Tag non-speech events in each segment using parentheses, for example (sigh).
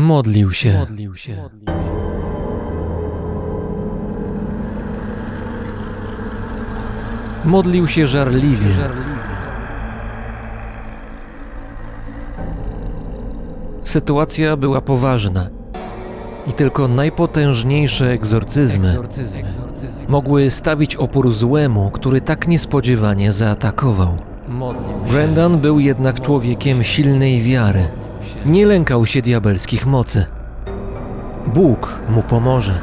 Modlił się. Modlił się. Modlił się żarliwie. Sytuacja była poważna i tylko najpotężniejsze egzorcyzmy mogły stawić opór złemu, który tak niespodziewanie zaatakował. Brendan był jednak człowiekiem silnej wiary. Nie lękał się diabelskich mocy. Bóg mu pomoże.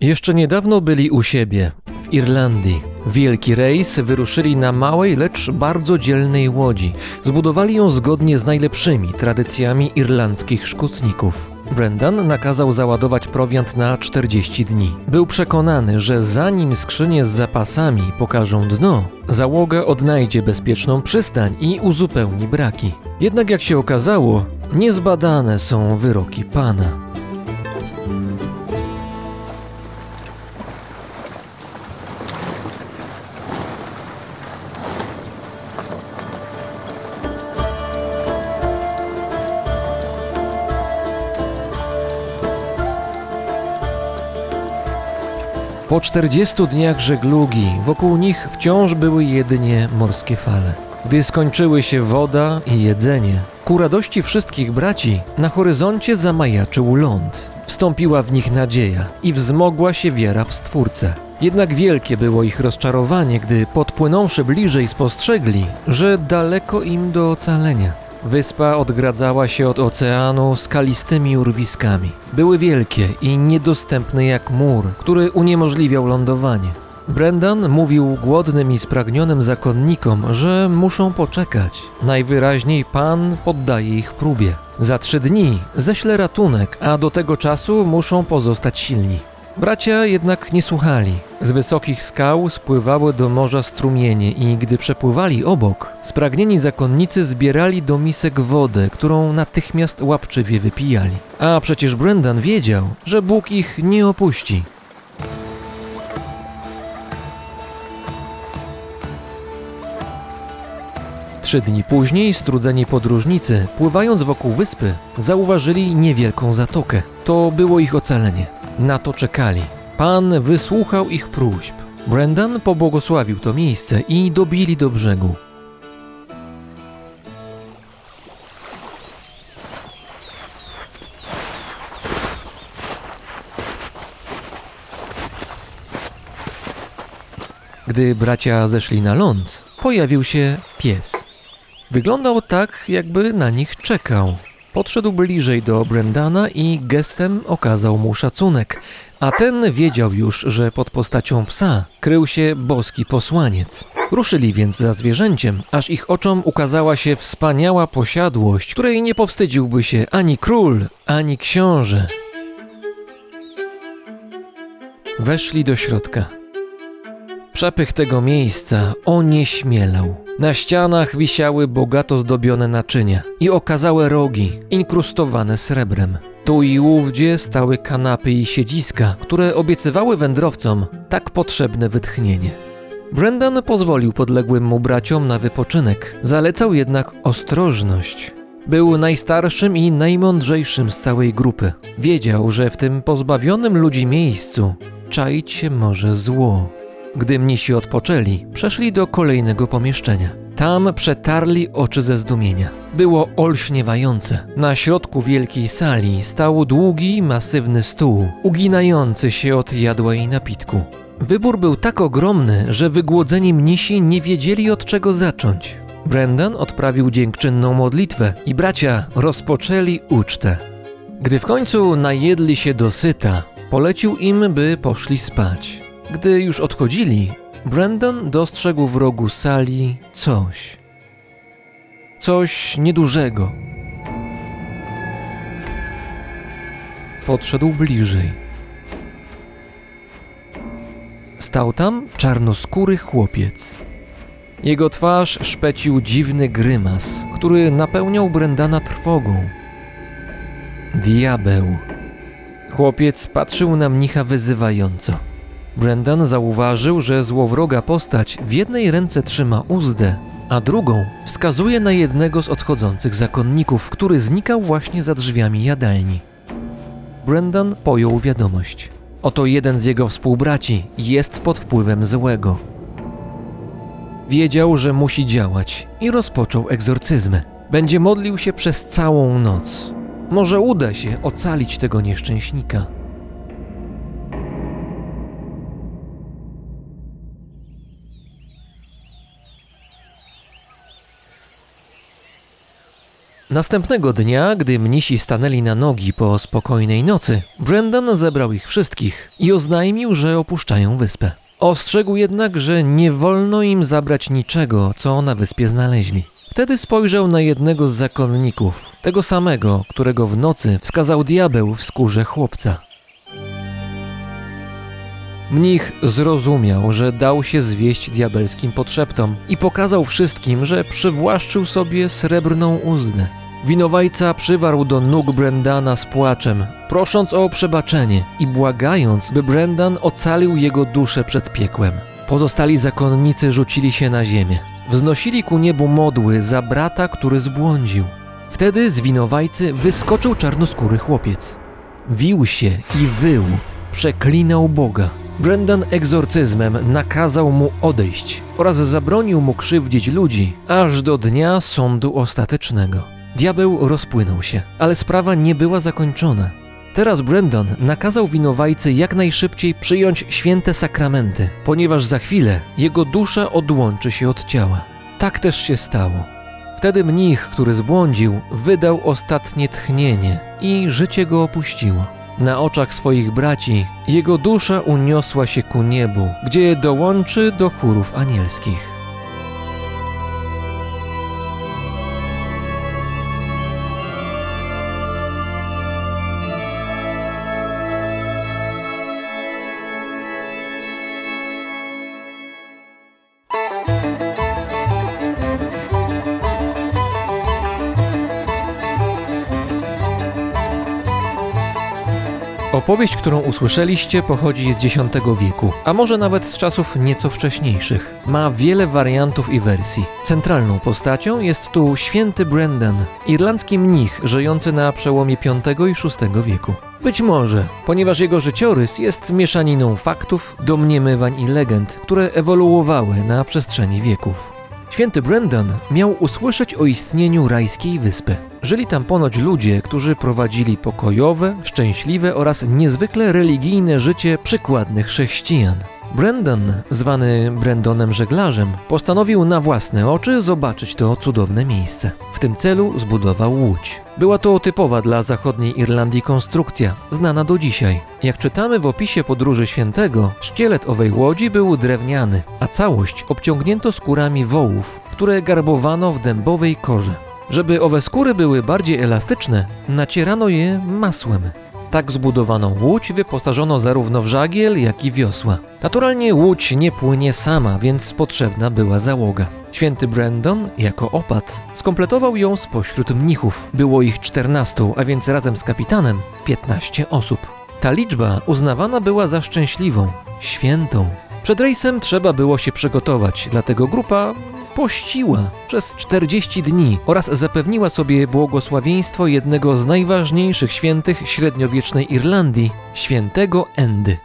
Jeszcze niedawno byli u siebie, w Irlandii. Wielki rejs wyruszyli na małej, lecz bardzo dzielnej łodzi. Zbudowali ją zgodnie z najlepszymi tradycjami irlandzkich szkutników. Brendan nakazał załadować prowiant na 40 dni. Był przekonany, że zanim skrzynie z zapasami pokażą dno, załoga odnajdzie bezpieczną przystań i uzupełni braki. Jednak jak się okazało, niezbadane są wyroki Pana. Po 40 dniach żeglugi wokół nich wciąż były jedynie morskie fale. Gdy skończyły się woda i jedzenie, ku radości wszystkich braci, na horyzoncie zamajaczył ląd. Wstąpiła w nich nadzieja i wzmogła się wiara w Stwórcę. Jednak wielkie było ich rozczarowanie, gdy podpłynąwszy bliżej spostrzegli, że daleko im do ocalenia. Wyspa odgradzała się od oceanu skalistymi urwiskami. Były wielkie i niedostępne jak mur, który uniemożliwiał lądowanie. Brendan mówił głodnym i spragnionym zakonnikom, że muszą poczekać. Najwyraźniej Pan poddaje ich próbie. Za trzy dni ześle ratunek, a do tego czasu muszą pozostać silni. Bracia jednak nie słuchali. Z wysokich skał spływały do morza strumienie i gdy przepływali obok, spragnieni zakonnicy zbierali do misek wodę, którą natychmiast łapczywie wypijali. A przecież Brendan wiedział, że Bóg ich nie opuści. Trzy dni później strudzeni podróżnicy, pływając wokół wyspy, zauważyli niewielką zatokę. To było ich ocalenie. Na to czekali. Pan wysłuchał ich próśb. Brendan pobłogosławił to miejsce i dobili do brzegu. Gdy bracia zeszli na ląd, pojawił się pies. Wyglądał tak, jakby na nich czekał. Podszedł bliżej do Brendana i gestem okazał mu szacunek, a ten wiedział już, że pod postacią psa krył się boski posłaniec. Ruszyli więc za zwierzęciem, aż ich oczom ukazała się wspaniała posiadłość, której nie powstydziłby się ani król, ani książę. Weszli do środka. Przepych tego miejsca onieśmielał. Na ścianach wisiały bogato zdobione naczynia i okazałe rogi, inkrustowane srebrem. Tu i ówdzie stały kanapy i siedziska, które obiecywały wędrowcom tak potrzebne wytchnienie. Brendan pozwolił podległym mu braciom na wypoczynek, zalecał jednak ostrożność. Był najstarszym i najmądrzejszym z całej grupy. Wiedział, że w tym pozbawionym ludzi miejscu czaić się może zło. Gdy mnisi odpoczęli, przeszli do kolejnego pomieszczenia. Tam przetarli oczy ze zdumienia. Było olśniewające. Na środku wielkiej sali stał długi, masywny stół, uginający się od jadła i napitku. Wybór był tak ogromny, że wygłodzeni mnisi nie wiedzieli od czego zacząć. Brendan odprawił dziękczynną modlitwę i bracia rozpoczęli ucztę. Gdy w końcu najedli się dosyta, polecił im, by poszli spać. Gdy już odchodzili, Brandon dostrzegł w rogu sali coś. Coś niedużego. Podszedł bliżej. Stał tam czarnoskóry chłopiec. Jego twarz szpecił dziwny grymas, który napełniał Brendana trwogą. Diabeł. Chłopiec patrzył na mnicha wyzywająco. Brendan zauważył, że złowroga postać w jednej ręce trzyma uzdę, a drugą wskazuje na jednego z odchodzących zakonników, który znikał właśnie za drzwiami jadalni. Brendan pojął wiadomość. Oto jeden z jego współbraci jest pod wpływem złego. Wiedział, że musi działać i rozpoczął egzorcyzmy. Będzie modlił się przez całą noc. Może uda się ocalić tego nieszczęśnika. Następnego dnia, gdy mnisi stanęli na nogi po spokojnej nocy, Brendan zebrał ich wszystkich i oznajmił, że opuszczają wyspę. Ostrzegł jednak, że nie wolno im zabrać niczego, co na wyspie znaleźli. Wtedy spojrzał na jednego z zakonników, tego samego, którego w nocy wskazał diabeł w skórze chłopca. Mnich zrozumiał, że dał się zwieść diabelskim podszeptom i pokazał wszystkim, że przywłaszczył sobie srebrną uzdę. Winowajca przywarł do nóg Brendana z płaczem, prosząc o przebaczenie i błagając, by Brendan ocalił jego duszę przed piekłem. Pozostali zakonnicy rzucili się na ziemię. Wznosili ku niebu modły za brata, który zbłądził. Wtedy z winowajcy wyskoczył czarnoskóry chłopiec. Wił się i wył, przeklinał Boga. Brendan egzorcyzmem nakazał mu odejść oraz zabronił mu krzywdzić ludzi aż do dnia sądu ostatecznego. Diabeł rozpłynął się, ale sprawa nie była zakończona. Teraz Brandon nakazał winowajcy jak najszybciej przyjąć święte sakramenty, ponieważ za chwilę jego dusza odłączy się od ciała. Tak też się stało. Wtedy mnich, który zbłądził, wydał ostatnie tchnienie i życie go opuściło. Na oczach swoich braci jego dusza uniosła się ku niebu, gdzie dołączy do chórów anielskich. Opowieść, którą usłyszeliście, pochodzi z X wieku, a może nawet z czasów nieco wcześniejszych. Ma wiele wariantów i wersji. Centralną postacią jest tu święty Brendan, irlandzki mnich żyjący na przełomie V i VI wieku. Być może, ponieważ jego życiorys jest mieszaniną faktów, domniemywań i legend, które ewoluowały na przestrzeni wieków. Święty Brendan miał usłyszeć o istnieniu rajskiej wyspy. Żyli tam ponoć ludzie, którzy prowadzili pokojowe, szczęśliwe oraz niezwykle religijne życie przykładnych chrześcijan. Brandon, zwany Brandonem żeglarzem, postanowił na własne oczy zobaczyć to cudowne miejsce. W tym celu zbudował łódź. Była to typowa dla zachodniej Irlandii konstrukcja, znana do dzisiaj. Jak czytamy w opisie podróży świętego, szkielet owej łodzi był drewniany, a całość obciągnięto skórami wołów, które garbowano w dębowej korze. Żeby owe skóry były bardziej elastyczne, nacierano je masłem. Tak zbudowaną łódź wyposażono zarówno w żagiel, jak i wiosła. Naturalnie łódź nie płynie sama, więc potrzebna była załoga. Święty Brandon, jako opat, skompletował ją spośród mnichów. Było ich 14, a więc razem z kapitanem 15 osób. Ta liczba uznawana była za szczęśliwą, świętą. Przed rejsem trzeba było się przygotować, dlatego grupa pościła przez 40 dni oraz zapewniła sobie błogosławieństwo jednego z najważniejszych świętych średniowiecznej Irlandii, świętego Endy.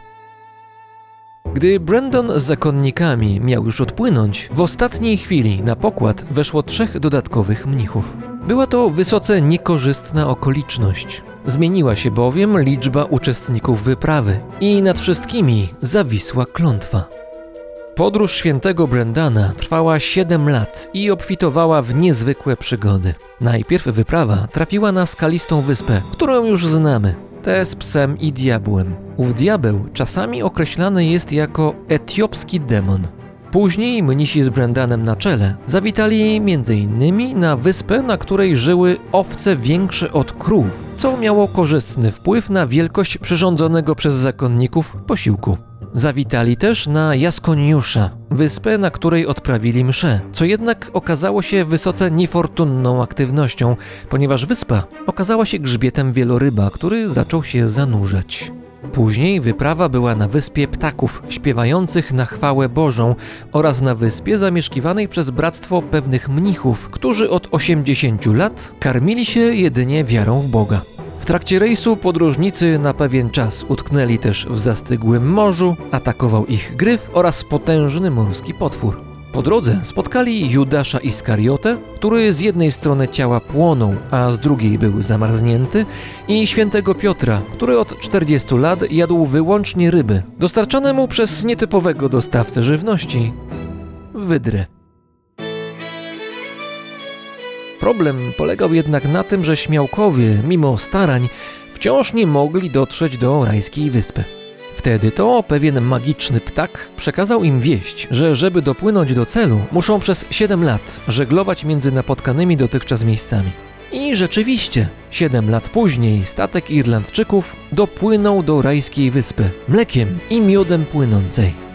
Gdy Brandon z zakonnikami miał już odpłynąć, w ostatniej chwili na pokład weszło trzech dodatkowych mnichów. Była to wysoce niekorzystna okoliczność. Zmieniła się bowiem liczba uczestników wyprawy i nad wszystkimi zawisła klątwa. Podróż świętego Brendana trwała 7 lat i obfitowała w niezwykłe przygody. Najpierw wyprawa trafiła na skalistą wyspę, którą już znamy, tę z psem i diabłem. Ów diabeł czasami określany jest jako etiopski demon. Później mnisi z Brendanem na czele zawitali m.in. na wyspę, na której żyły owce większe od krów, co miało korzystny wpływ na wielkość przyrządzonego przez zakonników posiłku. Zawitali też na Jaskoniusza, wyspę, na której odprawili mszę, co jednak okazało się wysoce niefortunną aktywnością, ponieważ wyspa okazała się grzbietem wieloryba, który zaczął się zanurzać. Później wyprawa była na wyspie ptaków śpiewających na chwałę Bożą oraz na wyspie zamieszkiwanej przez bractwo pewnych mnichów, którzy od 80 lat karmili się jedynie wiarą w Boga. Trakcie rejsu podróżnicy na pewien czas utknęli też w zastygłym morzu, atakował ich gryf oraz potężny morski potwór. Po drodze spotkali Judasza Iskariotę, który z jednej strony ciała płonął, a z drugiej był zamarznięty, i świętego Piotra, który od 40 lat jadł wyłącznie ryby, dostarczane mu przez nietypowego dostawcę żywności wydrę. Problem polegał jednak na tym, że śmiałkowie, mimo starań, wciąż nie mogli dotrzeć do rajskiej wyspy. Wtedy to pewien magiczny ptak przekazał im wieść, że żeby dopłynąć do celu, muszą przez 7 lat żeglować między napotkanymi dotychczas miejscami. I rzeczywiście, 7 lat później statek Irlandczyków dopłynął do rajskiej wyspy, mlekiem i miodem płynącej.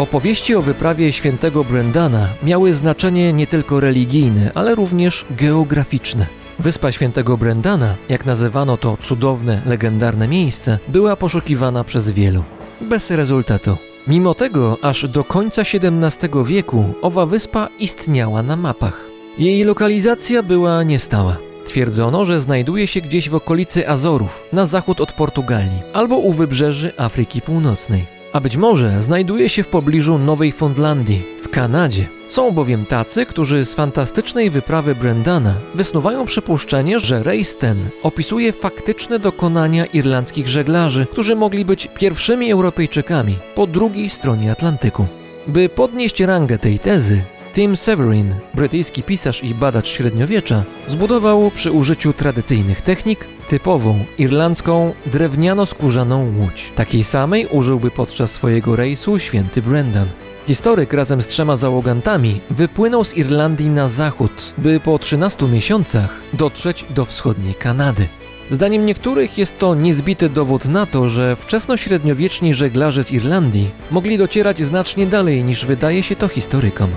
Opowieści o wyprawie świętego Brendana miały znaczenie nie tylko religijne, ale również geograficzne. Wyspa świętego Brendana, jak nazywano to cudowne, legendarne miejsce, była poszukiwana przez wielu. Bez rezultatu. Mimo tego, aż do końca XVII wieku owa wyspa istniała na mapach. Jej lokalizacja była niestała. Twierdzono, że znajduje się gdzieś w okolicy Azorów, na zachód od Portugalii, albo u wybrzeży Afryki Północnej a być może znajduje się w pobliżu Nowej Fundlandii, w Kanadzie. Są bowiem tacy, którzy z fantastycznej wyprawy Brendana wysnuwają przypuszczenie, że rejs ten opisuje faktyczne dokonania irlandzkich żeglarzy, którzy mogli być pierwszymi Europejczykami po drugiej stronie Atlantyku. By podnieść rangę tej tezy, Tim Severin, brytyjski pisarz i badacz średniowiecza, zbudował przy użyciu tradycyjnych technik typową irlandzką drewniano-skórzaną łódź. Takiej samej użyłby podczas swojego rejsu święty Brendan. Historyk razem z trzema załogantami wypłynął z Irlandii na zachód, by po 13 miesiącach dotrzeć do wschodniej Kanady. Zdaniem niektórych jest to niezbity dowód na to, że wczesnośredniowieczni żeglarze z Irlandii mogli docierać znacznie dalej niż wydaje się to historykom.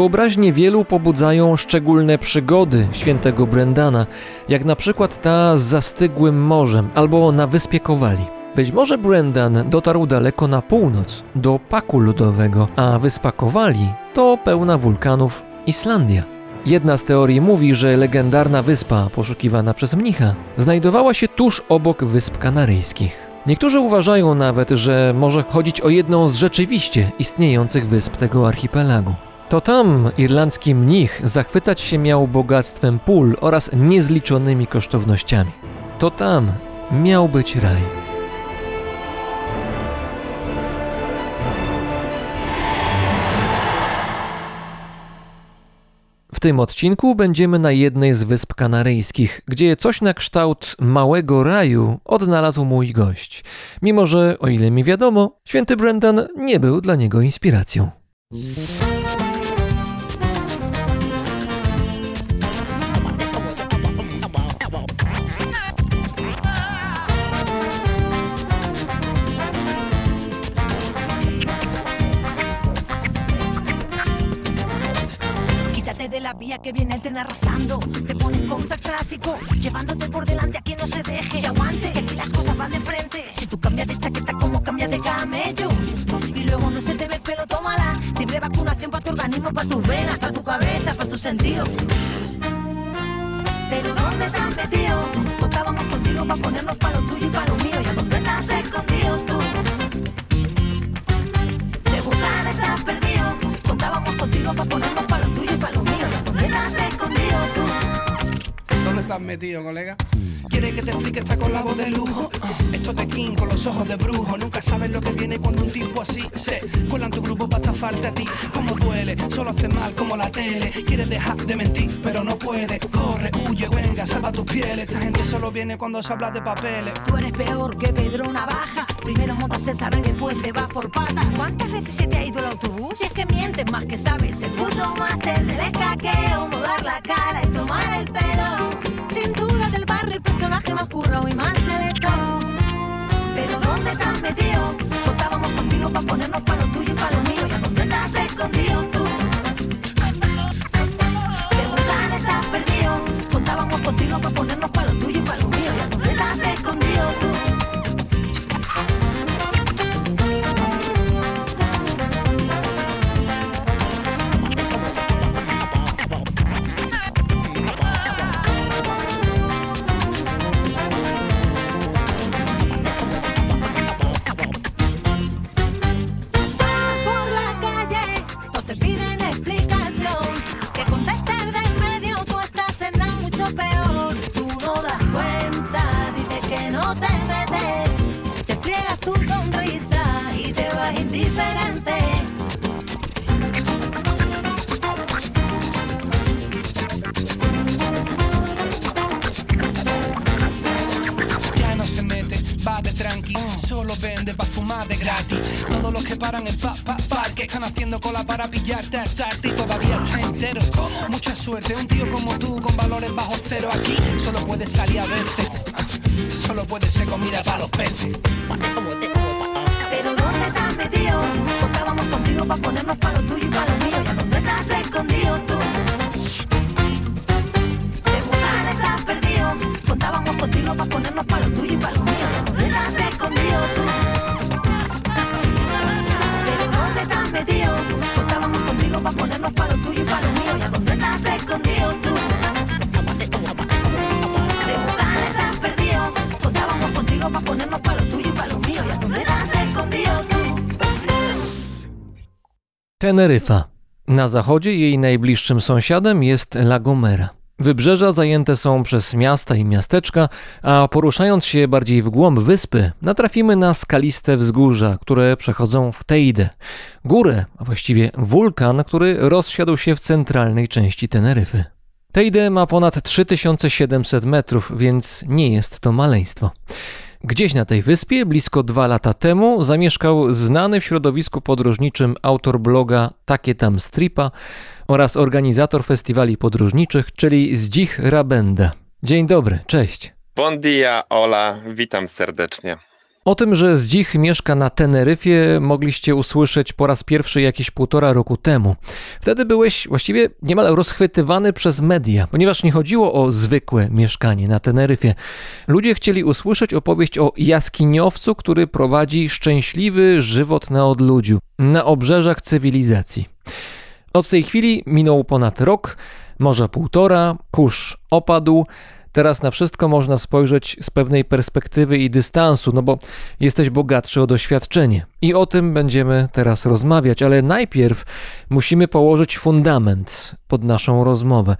Wyobraźnie wielu pobudzają szczególne przygody świętego Brendana, jak na przykład ta z zastygłym morzem albo na wyspie Kowali. Być może Brendan dotarł daleko na północ, do Paku Ludowego, a wyspa Kowali to pełna wulkanów Islandia. Jedna z teorii mówi, że legendarna wyspa poszukiwana przez mnicha znajdowała się tuż obok Wysp Kanaryjskich. Niektórzy uważają nawet, że może chodzić o jedną z rzeczywiście istniejących wysp tego archipelagu. To tam irlandzki mnich zachwycać się miał bogactwem pól oraz niezliczonymi kosztownościami. To tam miał być raj. W tym odcinku będziemy na jednej z wysp kanaryjskich, gdzie coś na kształt małego raju odnalazł mój gość. Mimo, że, o ile mi wiadomo, święty Brendan nie był dla niego inspiracją. Que viene el tren arrasando. Te pones contra el tráfico, llevándote por delante a quien no se deje. Y aguante, que aquí las cosas van de frente. Si tú cambias de chaqueta, como cambias de camello. Y luego no se te ve el pelo, tómala. Libre vacunación para tu organismo, para tus venas, para tu cabeza, para tus sentidos. Pero ¿dónde estás metido? Contábamos contigo para ponernos para lo tuyo y para lo mío. ¿Y a dónde estás escondido tú? De buscar estás perdido. Contábamos contigo para ponernos tú? ¿Dónde estás metido, colega? ¿Quién quiere que te explique, está con la voz de lujo. Ah, Esto de King con los ojos de brujo. Nunca sabes lo que viene cuando un tipo así se cuela en tu grupo para estafarte a ti. Como duele, solo hace mal como la tele. Quieres dejar de mentir, pero no puede. Corre, huye, venga, salva tus pieles. Esta gente solo viene cuando se habla de papeles. Tú eres peor que Pedro Navaja. Primero montas el sarro y después te vas por patas. ¿Cuántas veces se te ha ido el autobús? Si es que mientes más que sabes. El puto máster del escaqueo. Mudar la cara y tomar el pelo. Barrio el personaje más currado y más selecto. Pero ¿dónde has metido? Contábamos contigo para ponernos para lo tuyo y para lo mío. ¿Y a dónde has escondido para pillarte al tarde y todavía está entero. Mucha suerte, un tío como tú con valores bajo cero aquí solo puede salir a veces. Solo puede ser comida para los peces. Pero ¿dónde has metido? Contábamos contigo para ponernos para Teneryfa. Na zachodzie jej najbliższym sąsiadem jest La Gomera. Wybrzeża zajęte są przez miasta i miasteczka, a poruszając się bardziej w głąb wyspy, natrafimy na skaliste wzgórza, które przechodzą w Teidę. Górę, a właściwie wulkan, który rozsiadł się w centralnej części Teneryfy. Teide ma ponad 3700 metrów, więc nie jest to maleństwo. Gdzieś na tej wyspie, blisko dwa lata temu, zamieszkał znany w środowisku podróżniczym autor bloga Takie tam Stripa oraz organizator festiwali podróżniczych, czyli Zdzich Rabenda. Dzień dobry, cześć. Bon dia, Ola, witam serdecznie. O tym, że Zdzich mieszka na Teneryfie, mogliście usłyszeć po raz pierwszy jakieś półtora roku temu. Wtedy byłeś właściwie niemal rozchwytywany przez media, ponieważ nie chodziło o zwykłe mieszkanie na Teneryfie. Ludzie chcieli usłyszeć opowieść o jaskiniowcu, który prowadzi szczęśliwy żywot na odludziu, na obrzeżach cywilizacji. Od tej chwili minął ponad rok, może półtora, kurz opadł. Teraz na wszystko można spojrzeć z pewnej perspektywy i dystansu, no bo jesteś bogatszy o doświadczenie. I o tym będziemy teraz rozmawiać, ale najpierw musimy położyć fundament pod naszą rozmowę.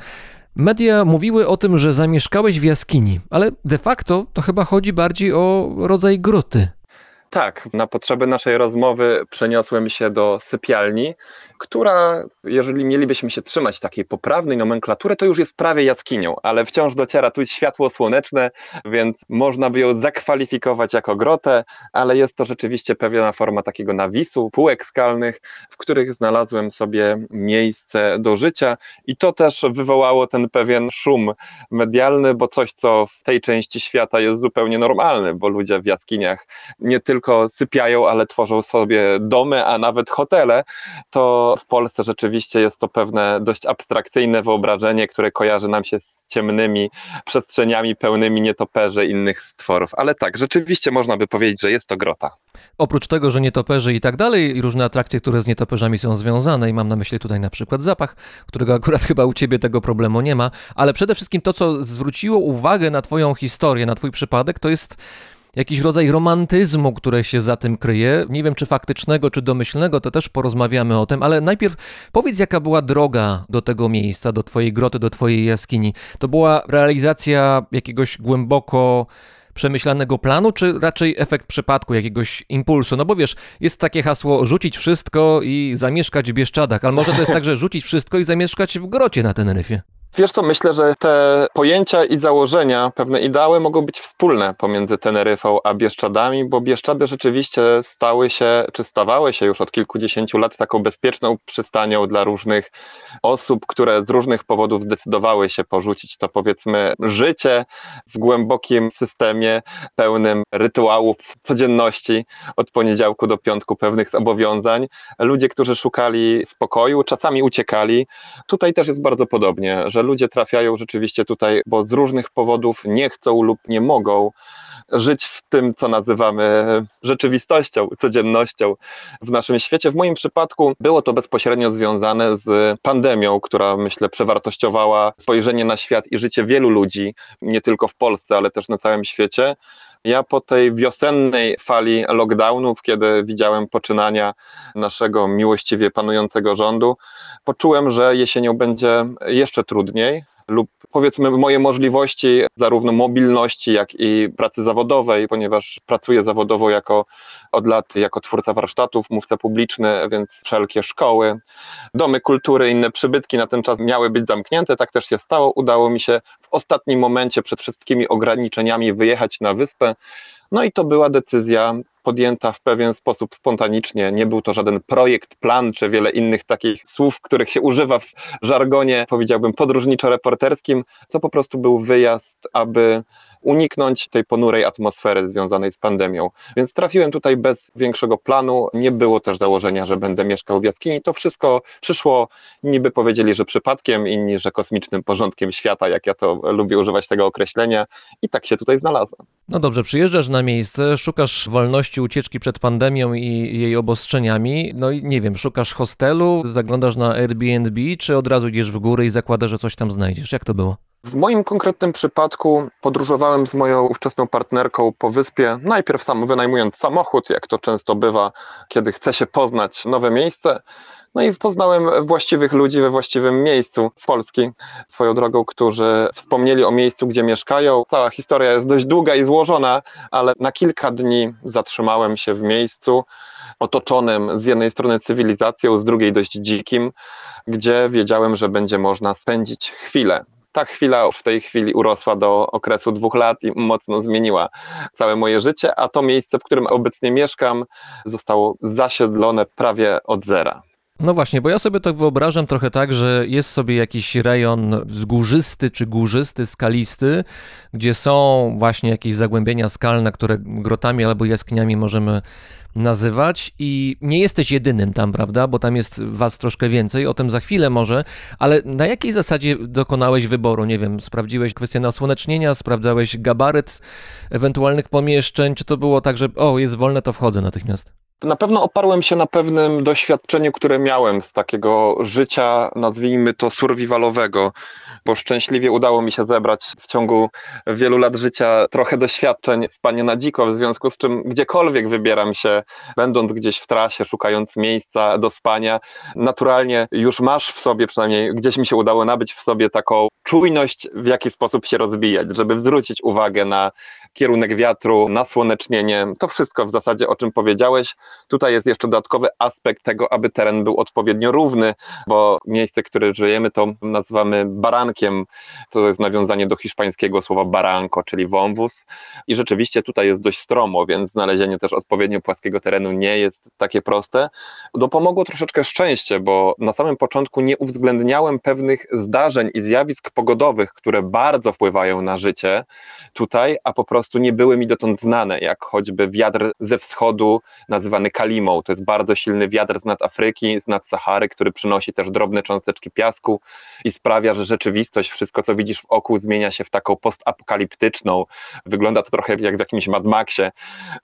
Media mówiły o tym, że zamieszkałeś w jaskini, ale de facto to chyba chodzi bardziej o rodzaj gruty. Tak, na potrzeby naszej rozmowy przeniosłem się do sypialni, która, jeżeli mielibyśmy się trzymać takiej poprawnej nomenklatury, to już jest prawie jaskinią, ale wciąż dociera tu światło słoneczne, więc można by ją zakwalifikować jako grotę, ale jest to rzeczywiście pewna forma takiego nawisu, półek skalnych, w których znalazłem sobie miejsce do życia. I to też wywołało ten pewien szum medialny, bo coś, co w tej części świata jest zupełnie normalne, bo ludzie w jaskiniach nie tylko sypiają, ale tworzą sobie domy, a nawet hotele, to w Polsce rzeczywiście jest to pewne dość abstrakcyjne wyobrażenie, które kojarzy nam się z ciemnymi przestrzeniami pełnymi nietoperzy innych stworów. Ale tak, rzeczywiście można by powiedzieć, że jest to grota. Oprócz tego, że nietoperze i tak dalej, i różne atrakcje, które z nietoperzami są związane, i mam na myśli tutaj na przykład zapach, którego akurat (laughs) chyba u ciebie tego problemu nie ma, ale przede wszystkim to, co zwróciło uwagę na twoją historię, na twój przypadek, to jest jakiś rodzaj romantyzmu, które się za tym kryje. Nie wiem, czy faktycznego, czy domyślnego, to też porozmawiamy o tym, ale najpierw powiedz, jaka była droga do tego miejsca, do twojej groty, do twojej jaskini. To była realizacja jakiegoś głęboko przemyślanego planu, czy raczej efekt przypadku, jakiegoś impulsu? No bo wiesz, jest takie hasło rzucić wszystko i zamieszkać w Bieszczadach, ale może to jest także rzucić wszystko i zamieszkać w grocie na Teneryfie. Wiesz co, myślę, że te pojęcia i założenia, pewne ideały mogą być wspólne pomiędzy Teneryfą a Bieszczadami, bo Bieszczady rzeczywiście stały się, czy stawały się już od kilkudziesięciu lat taką bezpieczną przystanią dla różnych osób, które z różnych powodów zdecydowały się porzucić to powiedzmy życie w głębokim systemie pełnym rytuałów codzienności od poniedziałku do piątku pewnych zobowiązań. Ludzie, którzy szukali spokoju, czasami uciekali. Tutaj też jest bardzo podobnie, że ludzie trafiają rzeczywiście tutaj, bo z różnych powodów nie chcą lub nie mogą żyć w tym, co nazywamy rzeczywistością, codziennością w naszym świecie. W moim przypadku było to bezpośrednio związane z pandemią, która myślę przewartościowała spojrzenie na świat i życie wielu ludzi, nie tylko w Polsce, ale też na całym świecie. Ja po tej wiosennej fali lockdownów, kiedy widziałem poczynania naszego miłościwie panującego rządu, poczułem, że jesienią będzie jeszcze trudniej lub powiedzmy moje możliwości zarówno mobilności, jak i pracy zawodowej, ponieważ pracuję zawodowo jako od lat jako twórca warsztatów, mówca publiczny, więc wszelkie szkoły, domy kultury, inne przybytki na ten czas miały być zamknięte, tak też się stało. Udało mi się w ostatnim momencie przed wszystkimi ograniczeniami wyjechać na wyspę. No i to była decyzja podjęta w pewien sposób spontanicznie. Nie był to żaden projekt, plan czy wiele innych takich słów, których się używa w żargonie, powiedziałbym, podróżniczo-reporterskim, co po prostu był wyjazd, aby uniknąć tej ponurej atmosfery związanej z pandemią. Więc trafiłem tutaj bez większego planu. Nie było też założenia, że będę mieszkał w jaskini. To wszystko przyszło, niby powiedzieli, że przypadkiem, inni, że kosmicznym porządkiem świata, jak ja to lubię używać tego określenia. I tak się tutaj znalazłem. No dobrze, przyjeżdżasz na miejsce, szukasz wolności ucieczki przed pandemią i jej obostrzeniami. No i nie wiem, szukasz hostelu, zaglądasz na Airbnb, czy od razu idziesz w góry i zakładasz, że coś tam znajdziesz? Jak to było? W moim konkretnym przypadku podróżowałem z moją ówczesną partnerką po wyspie, najpierw sam wynajmując samochód, jak to często bywa, kiedy chce się poznać nowe miejsce. No i poznałem właściwych ludzi we właściwym miejscu z Polski, swoją drogą, którzy wspomnieli o miejscu, gdzie mieszkają. Cała historia jest dość długa i złożona, ale na kilka dni zatrzymałem się w miejscu otoczonym z jednej strony cywilizacją, z drugiej dość dzikim, gdzie wiedziałem, że będzie można spędzić chwilę ta chwila w tej chwili urosła do okresu dwóch lat i mocno zmieniła całe moje życie, a to miejsce, w którym obecnie mieszkam, zostało zasiedlone prawie od zera. No właśnie, bo ja sobie to wyobrażam trochę tak, że jest sobie jakiś rejon górzysty czy górzysty, skalisty, gdzie są właśnie jakieś zagłębienia skalne, które grotami albo jaskiniami możemy nazywać i nie jesteś jedynym tam, prawda? Bo tam jest was troszkę więcej, o tym za chwilę może, ale na jakiej zasadzie dokonałeś wyboru? Nie wiem, sprawdziłeś kwestię nasłonecznienia, sprawdzałeś gabaryt ewentualnych pomieszczeń, czy to było tak, że o, jest wolne, to wchodzę natychmiast? Na pewno oparłem się na pewnym doświadczeniu, które miałem z takiego życia, nazwijmy to survivalowego, bo szczęśliwie udało mi się zebrać w ciągu wielu lat życia trochę doświadczeń spania na dziko, w związku z czym gdziekolwiek wybieram się, będąc gdzieś w trasie, szukając miejsca do spania, naturalnie już masz w sobie, przynajmniej gdzieś mi się udało nabyć w sobie taką czujność, w jaki sposób się rozbijać, żeby zwrócić uwagę na kierunek wiatru, nasłonecznienie, to wszystko w zasadzie o czym powiedziałeś. Tutaj jest jeszcze dodatkowy aspekt tego, aby teren był odpowiednio równy, bo miejsce, w którym żyjemy, to nazywamy barankiem, to jest nawiązanie do hiszpańskiego słowa baranko, czyli wąwóz. I rzeczywiście tutaj jest dość stromo, więc znalezienie też odpowiednio płaskiego terenu nie jest takie proste. Dopomogło troszeczkę szczęście, bo na samym początku nie uwzględniałem pewnych zdarzeń i zjawisk pogodowych, które bardzo wpływają na życie tutaj, a po prostu nie były mi dotąd znane, jak choćby wiatr ze wschodu nazywany kalimą. To jest bardzo silny wiatr z nad Afryki, z nad Sahary, który przynosi też drobne cząsteczki piasku i sprawia, że rzeczywistość, wszystko co widzisz w oku zmienia się w taką postapokaliptyczną. Wygląda to trochę jak w jakimś Mad Maxie.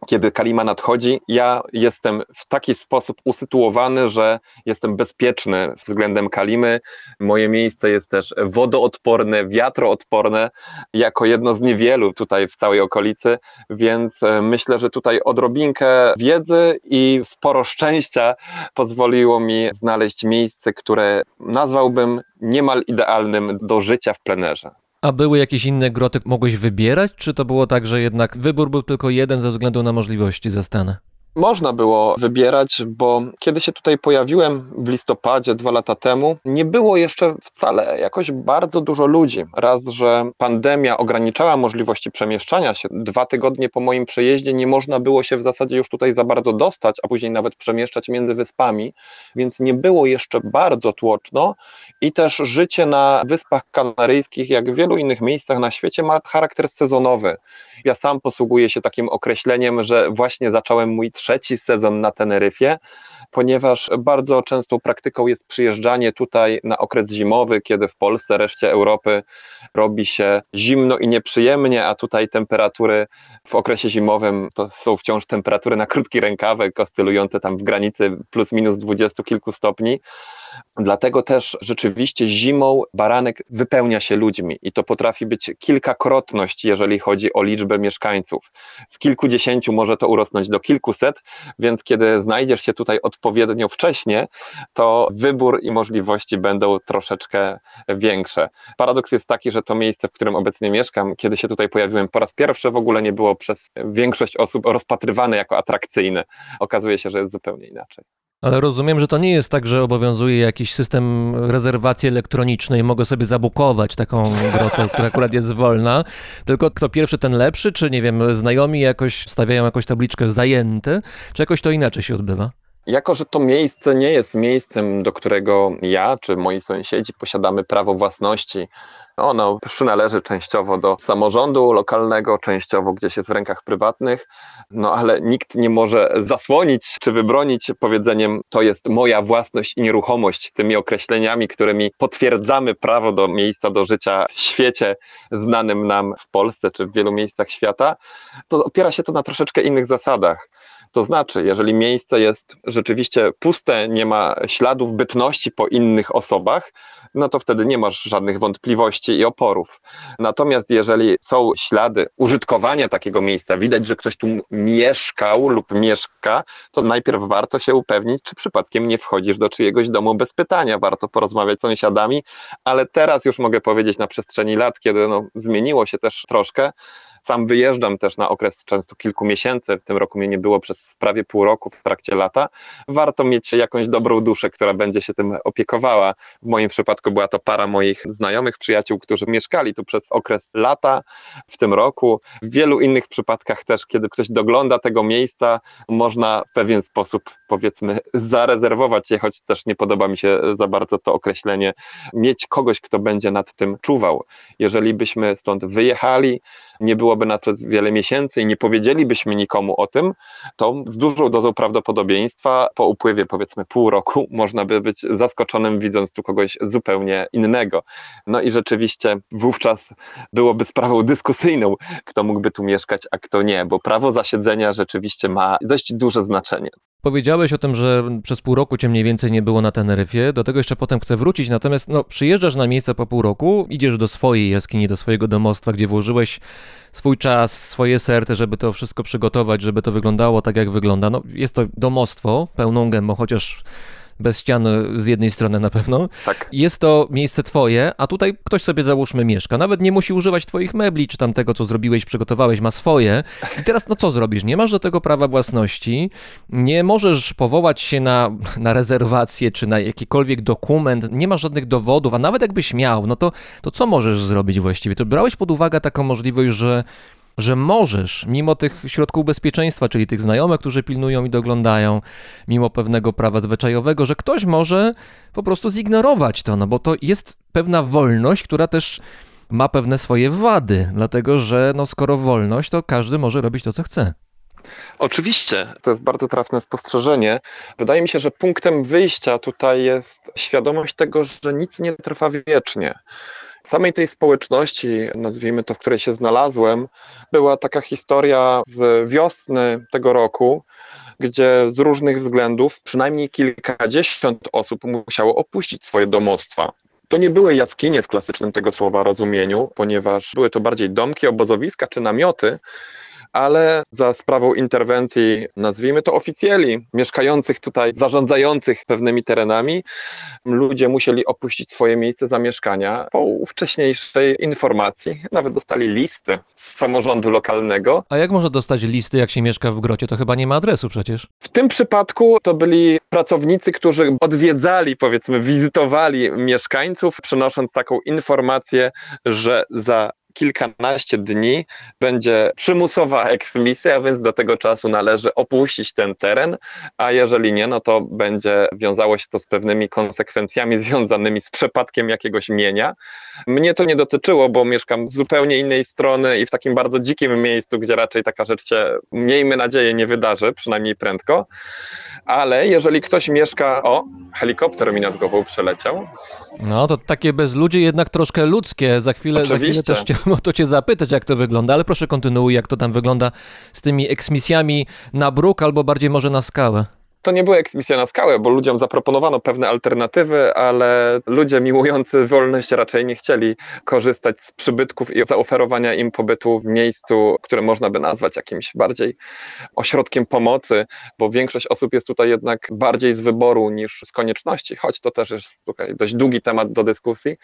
Kiedy kalima nadchodzi, ja jestem w taki sposób usytuowany, że jestem bezpieczny względem kalimy. Moje miejsce jest też wodoodporne, wiatroodporne, jako jedno z niewielu tutaj w całej okolicy, więc e, myślę, że tutaj odrobinkę wiedzy i sporo szczęścia pozwoliło mi znaleźć miejsce, które nazwałbym niemal idealnym do życia w plenerze. A były jakieś inne groty, mogłeś wybierać, czy to było tak, że jednak wybór był tylko jeden ze względu na możliwości zastane? Można było wybierać, bo kiedy się tutaj pojawiłem w listopadzie dwa lata temu, nie było jeszcze wcale jakoś bardzo dużo ludzi. Raz, że pandemia ograniczała możliwości przemieszczania się. Dwa tygodnie po moim przejeździe nie można było się w zasadzie już tutaj za bardzo dostać, a później nawet przemieszczać między wyspami, więc nie było jeszcze bardzo tłoczno i też życie na Wyspach Kanaryjskich, jak w wielu innych miejscach na świecie, ma charakter sezonowy. Ja sam posługuję się takim określeniem, że właśnie zacząłem mój trzeci sezon na Teneryfie, ponieważ bardzo częstą praktyką jest przyjeżdżanie tutaj na okres zimowy, kiedy w Polsce, reszcie Europy robi się zimno i nieprzyjemnie, a tutaj temperatury w okresie zimowym to są wciąż temperatury na krótki rękawek, oscylujące tam w granicy plus minus dwudziestu kilku stopni. Dlatego też rzeczywiście zimą baranek wypełnia się ludźmi i to potrafi być kilkakrotność, jeżeli chodzi o liczbę mieszkańców. Z kilkudziesięciu może to urosnąć do kilkuset, więc kiedy znajdziesz się tutaj odpowiednio wcześnie, to wybór i możliwości będą troszeczkę większe. Paradoks jest taki, że to miejsce, w którym obecnie mieszkam, kiedy się tutaj pojawiłem po raz pierwszy, w ogóle nie było przez większość osób rozpatrywane jako atrakcyjne. Okazuje się, że jest zupełnie inaczej. Ale rozumiem, że to nie jest tak, że obowiązuje jakiś system rezerwacji elektronicznej, mogę sobie zabukować taką grotę, która akurat jest wolna, tylko kto pierwszy, ten lepszy, czy nie wiem, znajomi jakoś stawiają jakąś tabliczkę zajęte, czy jakoś to inaczej się odbywa? Jako, że to miejsce nie jest miejscem, do którego ja czy moi sąsiedzi posiadamy prawo własności, ono przynależy częściowo do samorządu lokalnego, częściowo gdzieś jest w rękach prywatnych, no ale nikt nie może zasłonić czy wybronić powiedzeniem to jest moja własność i nieruchomość tymi określeniami, którymi potwierdzamy prawo do miejsca do życia w świecie znanym nam w Polsce czy w wielu miejscach świata, to opiera się to na troszeczkę innych zasadach. To znaczy, jeżeli miejsce jest rzeczywiście puste, nie ma śladów bytności po innych osobach, no to wtedy nie masz żadnych wątpliwości i oporów. Natomiast jeżeli są ślady użytkowania takiego miejsca, widać, że ktoś tu mieszkał lub mieszka, to najpierw warto się upewnić, czy przypadkiem nie wchodzisz do czyjegoś domu bez pytania. Warto porozmawiać z sąsiadami, ale teraz już mogę powiedzieć na przestrzeni lat, kiedy no, zmieniło się też troszkę, sam wyjeżdżam też na okres często kilku miesięcy, w tym roku mnie nie było przez prawie pół roku w trakcie lata. Warto mieć jakąś dobrą duszę, która będzie się tym opiekowała. W moim przypadku była to para moich znajomych, przyjaciół, którzy mieszkali tu przez okres lata w tym roku. W wielu innych przypadkach też, kiedy ktoś dogląda tego miejsca, można w pewien sposób, powiedzmy, (laughs) zarezerwować je, choć też nie podoba mi się za bardzo to określenie, mieć kogoś, kto będzie nad tym czuwał. Jeżeli byśmy stąd wyjechali, nie byłoby na to wiele miesięcy i nie powiedzielibyśmy nikomu o tym, to z dużą dozą prawdopodobieństwa po upływie powiedzmy pół roku (laughs) można by być zaskoczonym widząc tu kogoś zupełnie innego. No i rzeczywiście wówczas byłoby sprawą dyskusyjną, kto mógłby tu mieszkać, a kto nie, bo prawo zasiedzenia rzeczywiście ma dość duże znaczenie. Powiedziałeś o tym, że przez pół roku cię mniej więcej nie było na Teneryfie, do tego jeszcze potem chcę wrócić, natomiast no, przyjeżdżasz na miejsce po pół roku, idziesz do swojej jaskini, do swojego domostwa, gdzie włożyłeś swój czas, swoje serce, żeby to wszystko przygotować, żeby to wyglądało tak, jak wygląda. No, jest to domostwo pełną gębą, chociaż bez ścian z jednej strony na pewno. Tak. Jest to miejsce twoje, a tutaj ktoś sobie załóżmy mieszka. Nawet nie musi używać twoich mebli, czy tam tego, co zrobiłeś, przygotowałeś, ma swoje. I teraz no co zrobisz? Nie masz do tego prawa własności, nie możesz powołać się na, na rezerwację, czy na jakikolwiek dokument, nie masz żadnych dowodów, a nawet jakbyś miał, no to, to co możesz zrobić właściwie? To brałeś pod uwagę taką możliwość, że że możesz, mimo tych środków bezpieczeństwa, czyli tych znajomych, którzy pilnują i doglądają, mimo pewnego prawa zwyczajowego, że ktoś może po prostu zignorować to, no bo to jest pewna wolność, która też ma pewne swoje wady, dlatego że no skoro wolność, to każdy może robić to, co chce. Oczywiście, to jest bardzo trafne spostrzeżenie. Wydaje mi się, że punktem wyjścia tutaj jest świadomość tego, że nic nie trwa wiecznie samej tej społeczności, nazwijmy to, w której się znalazłem, była taka historia z wiosny tego roku, gdzie z różnych względów przynajmniej kilkadziesiąt osób musiało opuścić swoje domostwa. To nie były jaskinie w klasycznym tego słowa rozumieniu, ponieważ były to bardziej domki, obozowiska czy namioty, ale za sprawą interwencji, nazwijmy to oficjeli, mieszkających tutaj, zarządzających pewnymi terenami, ludzie musieli opuścić swoje miejsce zamieszkania po wcześniejszej informacji. Nawet dostali listy z samorządu lokalnego. A jak można dostać listy, jak się mieszka w grocie? To chyba nie ma adresu przecież. W tym przypadku to byli pracownicy, którzy odwiedzali, powiedzmy, wizytowali mieszkańców, przynosząc taką informację, że za kilkanaście dni będzie przymusowa eksmisja, więc do tego czasu należy opuścić ten teren, a jeżeli nie, no to będzie wiązało się to z pewnymi konsekwencjami (laughs) związanymi z przepadkiem jakiegoś mienia. Mnie to nie dotyczyło, bo mieszkam z zupełnie innej strony i w takim bardzo dzikim miejscu, gdzie raczej taka rzecz się, miejmy nadzieję, nie wydarzy, przynajmniej prędko. Ale jeżeli ktoś mieszka, o, helikopter mi nad głową przeleciał, No to takie bezludzie jednak troszkę ludzkie. Za chwilę, za chwilę też chciałem o to cię zapytać, jak to wygląda, ale proszę kontynuuj, jak to tam wygląda z tymi eksmisjami na bruk albo bardziej może na skałę. To nie była eksmisja na skałę, bo ludziom zaproponowano pewne alternatywy, ale ludzie miłujący wolność raczej nie chcieli korzystać z przybytków i zaoferowania im pobytu w miejscu, które można by nazwać jakimś bardziej ośrodkiem pomocy, bo większość osób jest tutaj jednak bardziej z wyboru niż z konieczności, choć to też jest tutaj dość długi temat do dyskusji.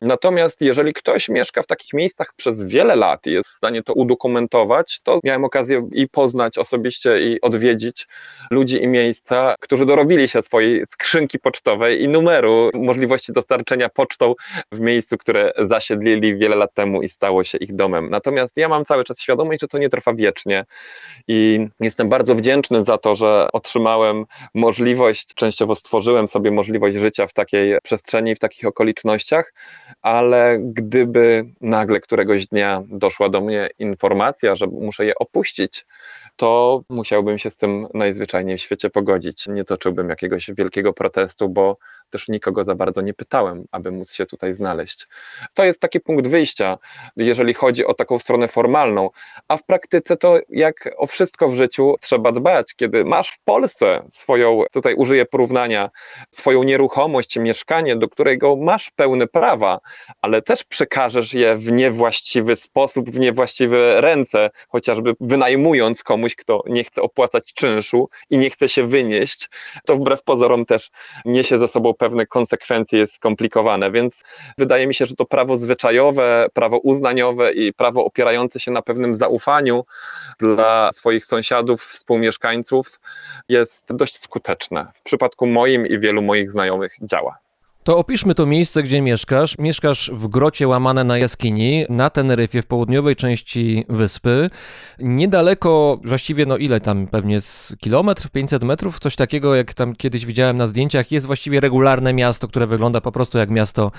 Natomiast jeżeli ktoś mieszka w takich miejscach przez wiele lat i jest w stanie to udokumentować, to miałem okazję i poznać osobiście i odwiedzić ludzi i miejsca, którzy dorobili się swojej skrzynki pocztowej i numeru możliwości dostarczenia pocztą w miejscu, które zasiedlili wiele lat temu i stało się ich domem. Natomiast ja mam cały czas świadomość, że to nie trwa wiecznie i jestem bardzo wdzięczny za to, że otrzymałem możliwość, częściowo stworzyłem sobie możliwość życia w takiej przestrzeni, w takich okolicznościach, ale gdyby nagle któregoś dnia doszła do mnie informacja, że muszę je opuścić, to musiałbym się z tym najzwyczajniej w świecie pogodzić. Nie toczyłbym jakiegoś wielkiego protestu, bo też nikogo za bardzo nie pytałem, aby móc się tutaj znaleźć. To jest taki punkt wyjścia, jeżeli chodzi o taką stronę formalną, a w praktyce to jak o wszystko w życiu trzeba dbać. Kiedy masz w Polsce swoją, tutaj użyję porównania, swoją nieruchomość, mieszkanie, do którego masz pełne prawa, ale też przekażesz je w niewłaściwy sposób, w niewłaściwe ręce, chociażby wynajmując komuś, kto nie chce opłacać czynszu i nie chce się wynieść, to wbrew pozorom też niesie ze sobą pewne konsekwencje, jest skomplikowane, więc wydaje mi się, że to prawo zwyczajowe, prawo uznaniowe i prawo opierające się na pewnym zaufaniu dla swoich sąsiadów, współmieszkańców jest dość skuteczne. W przypadku moim i wielu moich znajomych działa. To opiszmy to miejsce, gdzie mieszkasz. Mieszkasz w grocie łamane na jaskini, na Teneryfie, w południowej części wyspy. Niedaleko, właściwie no ile tam, pewnie z kilometr, 500 metrów, coś takiego, jak tam kiedyś widziałem na zdjęciach, jest właściwie regularne miasto, które wygląda po prostu jak miasto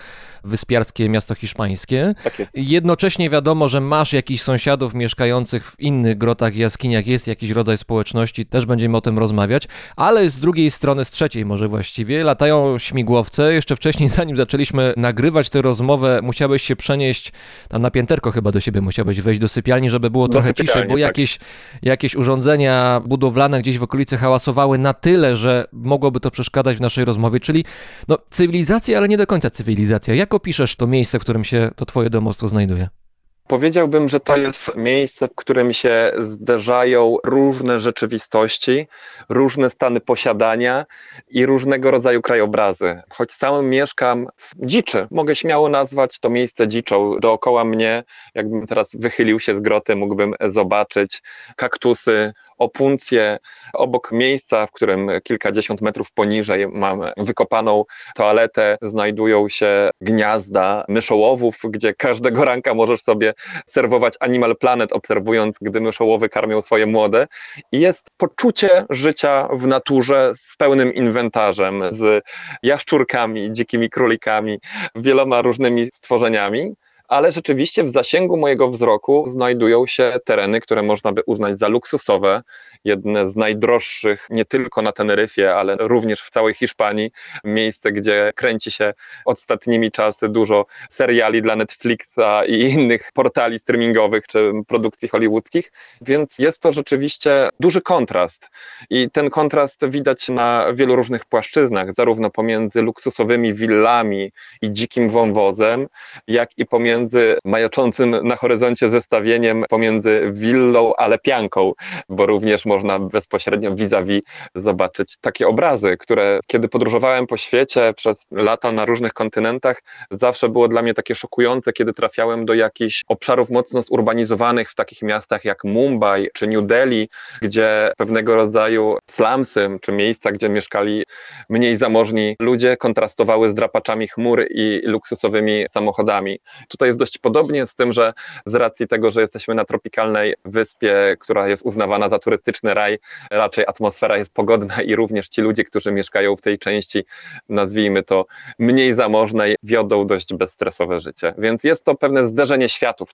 wyspiarskie, miasto hiszpańskie. Tak. Jednocześnie wiadomo, że masz jakichś sąsiadów mieszkających w innych grotach i jaskiniach, jest jakiś rodzaj społeczności, też będziemy o tym rozmawiać, ale z drugiej strony, z trzeciej może właściwie, latają śmigłowce. Jeszcze wcześniej, (laughs) zanim zaczęliśmy nagrywać tę rozmowę, musiałeś się przenieść, tam na pięterko chyba do siebie musiałeś wejść do sypialni, żeby było Do trochę ciszej, bo tak. jakieś, jakieś urządzenia budowlane gdzieś w okolicy hałasowały na tyle, że mogłoby to przeszkadzać w naszej rozmowie, czyli no, cywilizacja, ale nie do końca cywilizacja. Jak opiszesz to miejsce, w którym się to twoje domostwo znajduje? Powiedziałbym, że to jest miejsce, w którym się zderzają różne rzeczywistości, różne stany posiadania i różnego rodzaju krajobrazy. Choć sam mieszkam w dziczy, mogę śmiało nazwać to miejsce dziczą. Dookoła mnie, jakbym teraz wychylił się z groty, mógłbym zobaczyć kaktusy, opuncje. Obok miejsca, w którym kilkadziesiąt metrów poniżej mam wykopaną toaletę, znajdują się gniazda myszołowów, gdzie każdego ranka możesz sobie serwować Animal Planet, obserwując, gdy myszołowy karmią swoje młode. I jest poczucie życia w naturze z pełnym inwentarzem, z jaszczurkami, dzikimi królikami, wieloma różnymi stworzeniami. Ale rzeczywiście w zasięgu mojego wzroku znajdują się tereny, które można by uznać za luksusowe, jedne z najdroższych nie tylko na Teneryfie, ale również w całej Hiszpanii, miejsce, gdzie kręci się ostatnimi czasy dużo seriali dla Netflixa i innych portali streamingowych czy produkcji hollywoodzkich, więc jest to rzeczywiście duży kontrast. I ten kontrast widać na wielu różnych płaszczyznach, zarówno pomiędzy luksusowymi willami i dzikim wąwozem, jak i pomiędzy majaczącym na horyzoncie zestawieniem pomiędzy willą a lepianką, bo również można bezpośrednio vis-a-vis zobaczyć takie obrazy, które kiedy podróżowałem po świecie przez lata na różnych kontynentach, zawsze było dla mnie takie szokujące, kiedy trafiałem do jakichś obszarów mocno zurbanizowanych w takich miastach jak Mumbai czy New Delhi, gdzie pewnego rodzaju slumsy czy miejsca, gdzie mieszkali mniej zamożni ludzie, kontrastowały z drapaczami chmur i luksusowymi samochodami. Tutaj jest dość podobnie z tym, że z racji tego, że jesteśmy na tropikalnej wyspie, która jest uznawana za turystyczny raj, raczej atmosfera jest pogodna i również ci ludzie, którzy mieszkają w tej części, nazwijmy to, mniej zamożnej, wiodą dość bezstresowe życie. Więc jest to pewne zderzenie światów.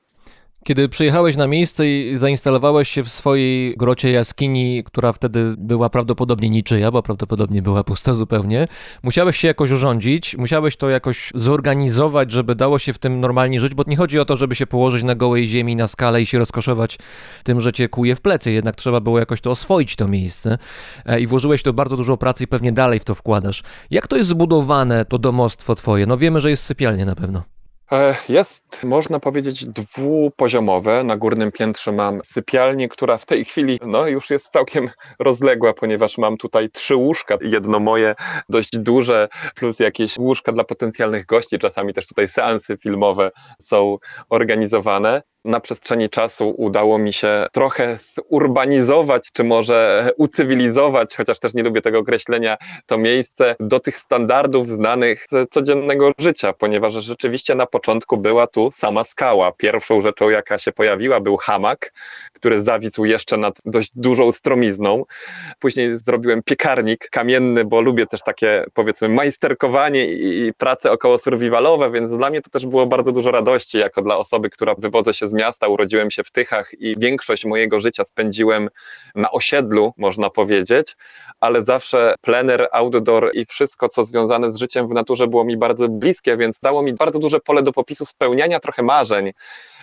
Kiedy przyjechałeś na miejsce i zainstalowałeś się w swojej grocie jaskini, która wtedy była prawdopodobnie niczyja, bo prawdopodobnie była pusta zupełnie, musiałeś się jakoś urządzić, musiałeś to jakoś zorganizować, żeby dało się w tym normalnie żyć, bo nie chodzi o to, żeby się położyć na gołej ziemi, na skale i się rozkoszować tym, że cię kuje w plecy, jednak trzeba było jakoś to oswoić, to miejsce E, i włożyłeś to bardzo dużo pracy i pewnie dalej w to wkładasz. Jak to jest zbudowane, to domostwo twoje? No wiemy, że jest sypialnie na pewno. E, Jest, można powiedzieć, dwupoziomowe. Na górnym piętrze mam sypialnię, która w tej chwili no, już jest całkiem rozległa, ponieważ mam tutaj trzy łóżka. Jedno moje, dość duże, plus jakieś łóżka dla potencjalnych gości. Czasami też tutaj seansy filmowe są organizowane. Na przestrzeni czasu udało mi się trochę zurbanizować, czy może ucywilizować, chociaż też nie lubię tego określenia, to miejsce do tych standardów znanych z codziennego życia, ponieważ rzeczywiście na początku była tu sama skała. Pierwszą rzeczą, jaka się pojawiła, był hamak, który zawisł jeszcze nad dość dużą stromizną. Później zrobiłem piekarnik kamienny, bo lubię też takie powiedzmy majsterkowanie i, i prace około survivalowe, więc dla mnie to też było bardzo dużo radości, jako dla osoby, która wywodzę się z miasta, urodziłem się w Tychach i większość mojego życia spędziłem na osiedlu, można powiedzieć, ale zawsze plener, outdoor i wszystko, co związane z życiem w naturze było mi bardzo bliskie, więc dało mi bardzo duże pole do popisu spełniania trochę marzeń.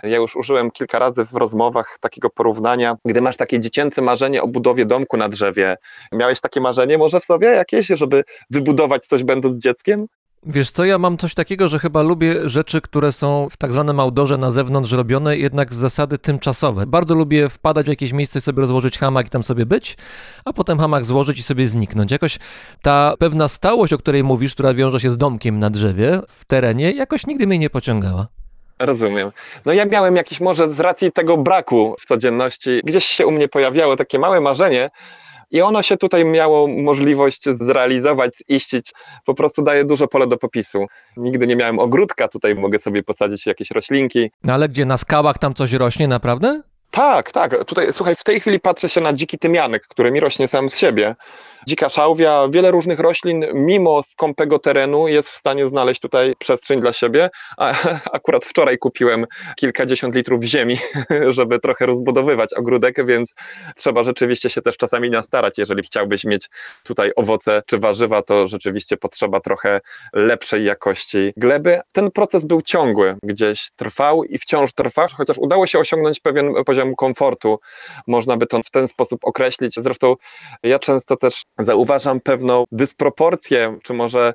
Ja już użyłem kilka razy w rozmowach takiego porównania, gdy masz takie dziecięce marzenie o budowie domku na drzewie. Miałeś takie marzenie może w sobie jakieś, żeby wybudować coś będąc dzieckiem? Wiesz co, ja mam coś takiego, że chyba lubię rzeczy, które są w tak zwanym outdoorze na zewnątrz robione, jednak z zasady tymczasowe. Bardzo lubię wpadać w jakieś miejsce sobie rozłożyć hamak i tam sobie być, a potem hamak złożyć i sobie zniknąć. Jakoś ta pewna stałość, o której mówisz, która wiąże się z domkiem na drzewie w terenie, jakoś nigdy mnie nie pociągała. Rozumiem. No ja miałem jakiś może z racji tego braku w codzienności, gdzieś się u mnie pojawiało takie małe marzenie i ono się tutaj miało możliwość zrealizować, ziścić. Po prostu daje dużo pole do popisu. Nigdy nie miałem ogródka, tutaj mogę sobie posadzić jakieś roślinki. No ale gdzie, na skałach tam coś rośnie, naprawdę? Tak, tak. Tutaj, słuchaj, w tej chwili patrzę się na dziki tymianek, który mi rośnie sam z siebie. Dzika szałwia, wiele różnych roślin, mimo skąpego terenu, jest w stanie znaleźć tutaj przestrzeń dla siebie. A, (laughs) akurat wczoraj kupiłem kilkadziesiąt litrów ziemi, (laughs) żeby trochę rozbudowywać ogródek, więc trzeba rzeczywiście się też czasami nastarać. Jeżeli chciałbyś mieć tutaj owoce czy warzywa, to rzeczywiście potrzeba trochę lepszej jakości gleby. Ten proces był ciągły, gdzieś trwał i wciąż trwa, chociaż udało się osiągnąć pewien poziom komfortu. Można by to w ten sposób określić. Zresztą ja często też zauważam pewną dysproporcję, czy może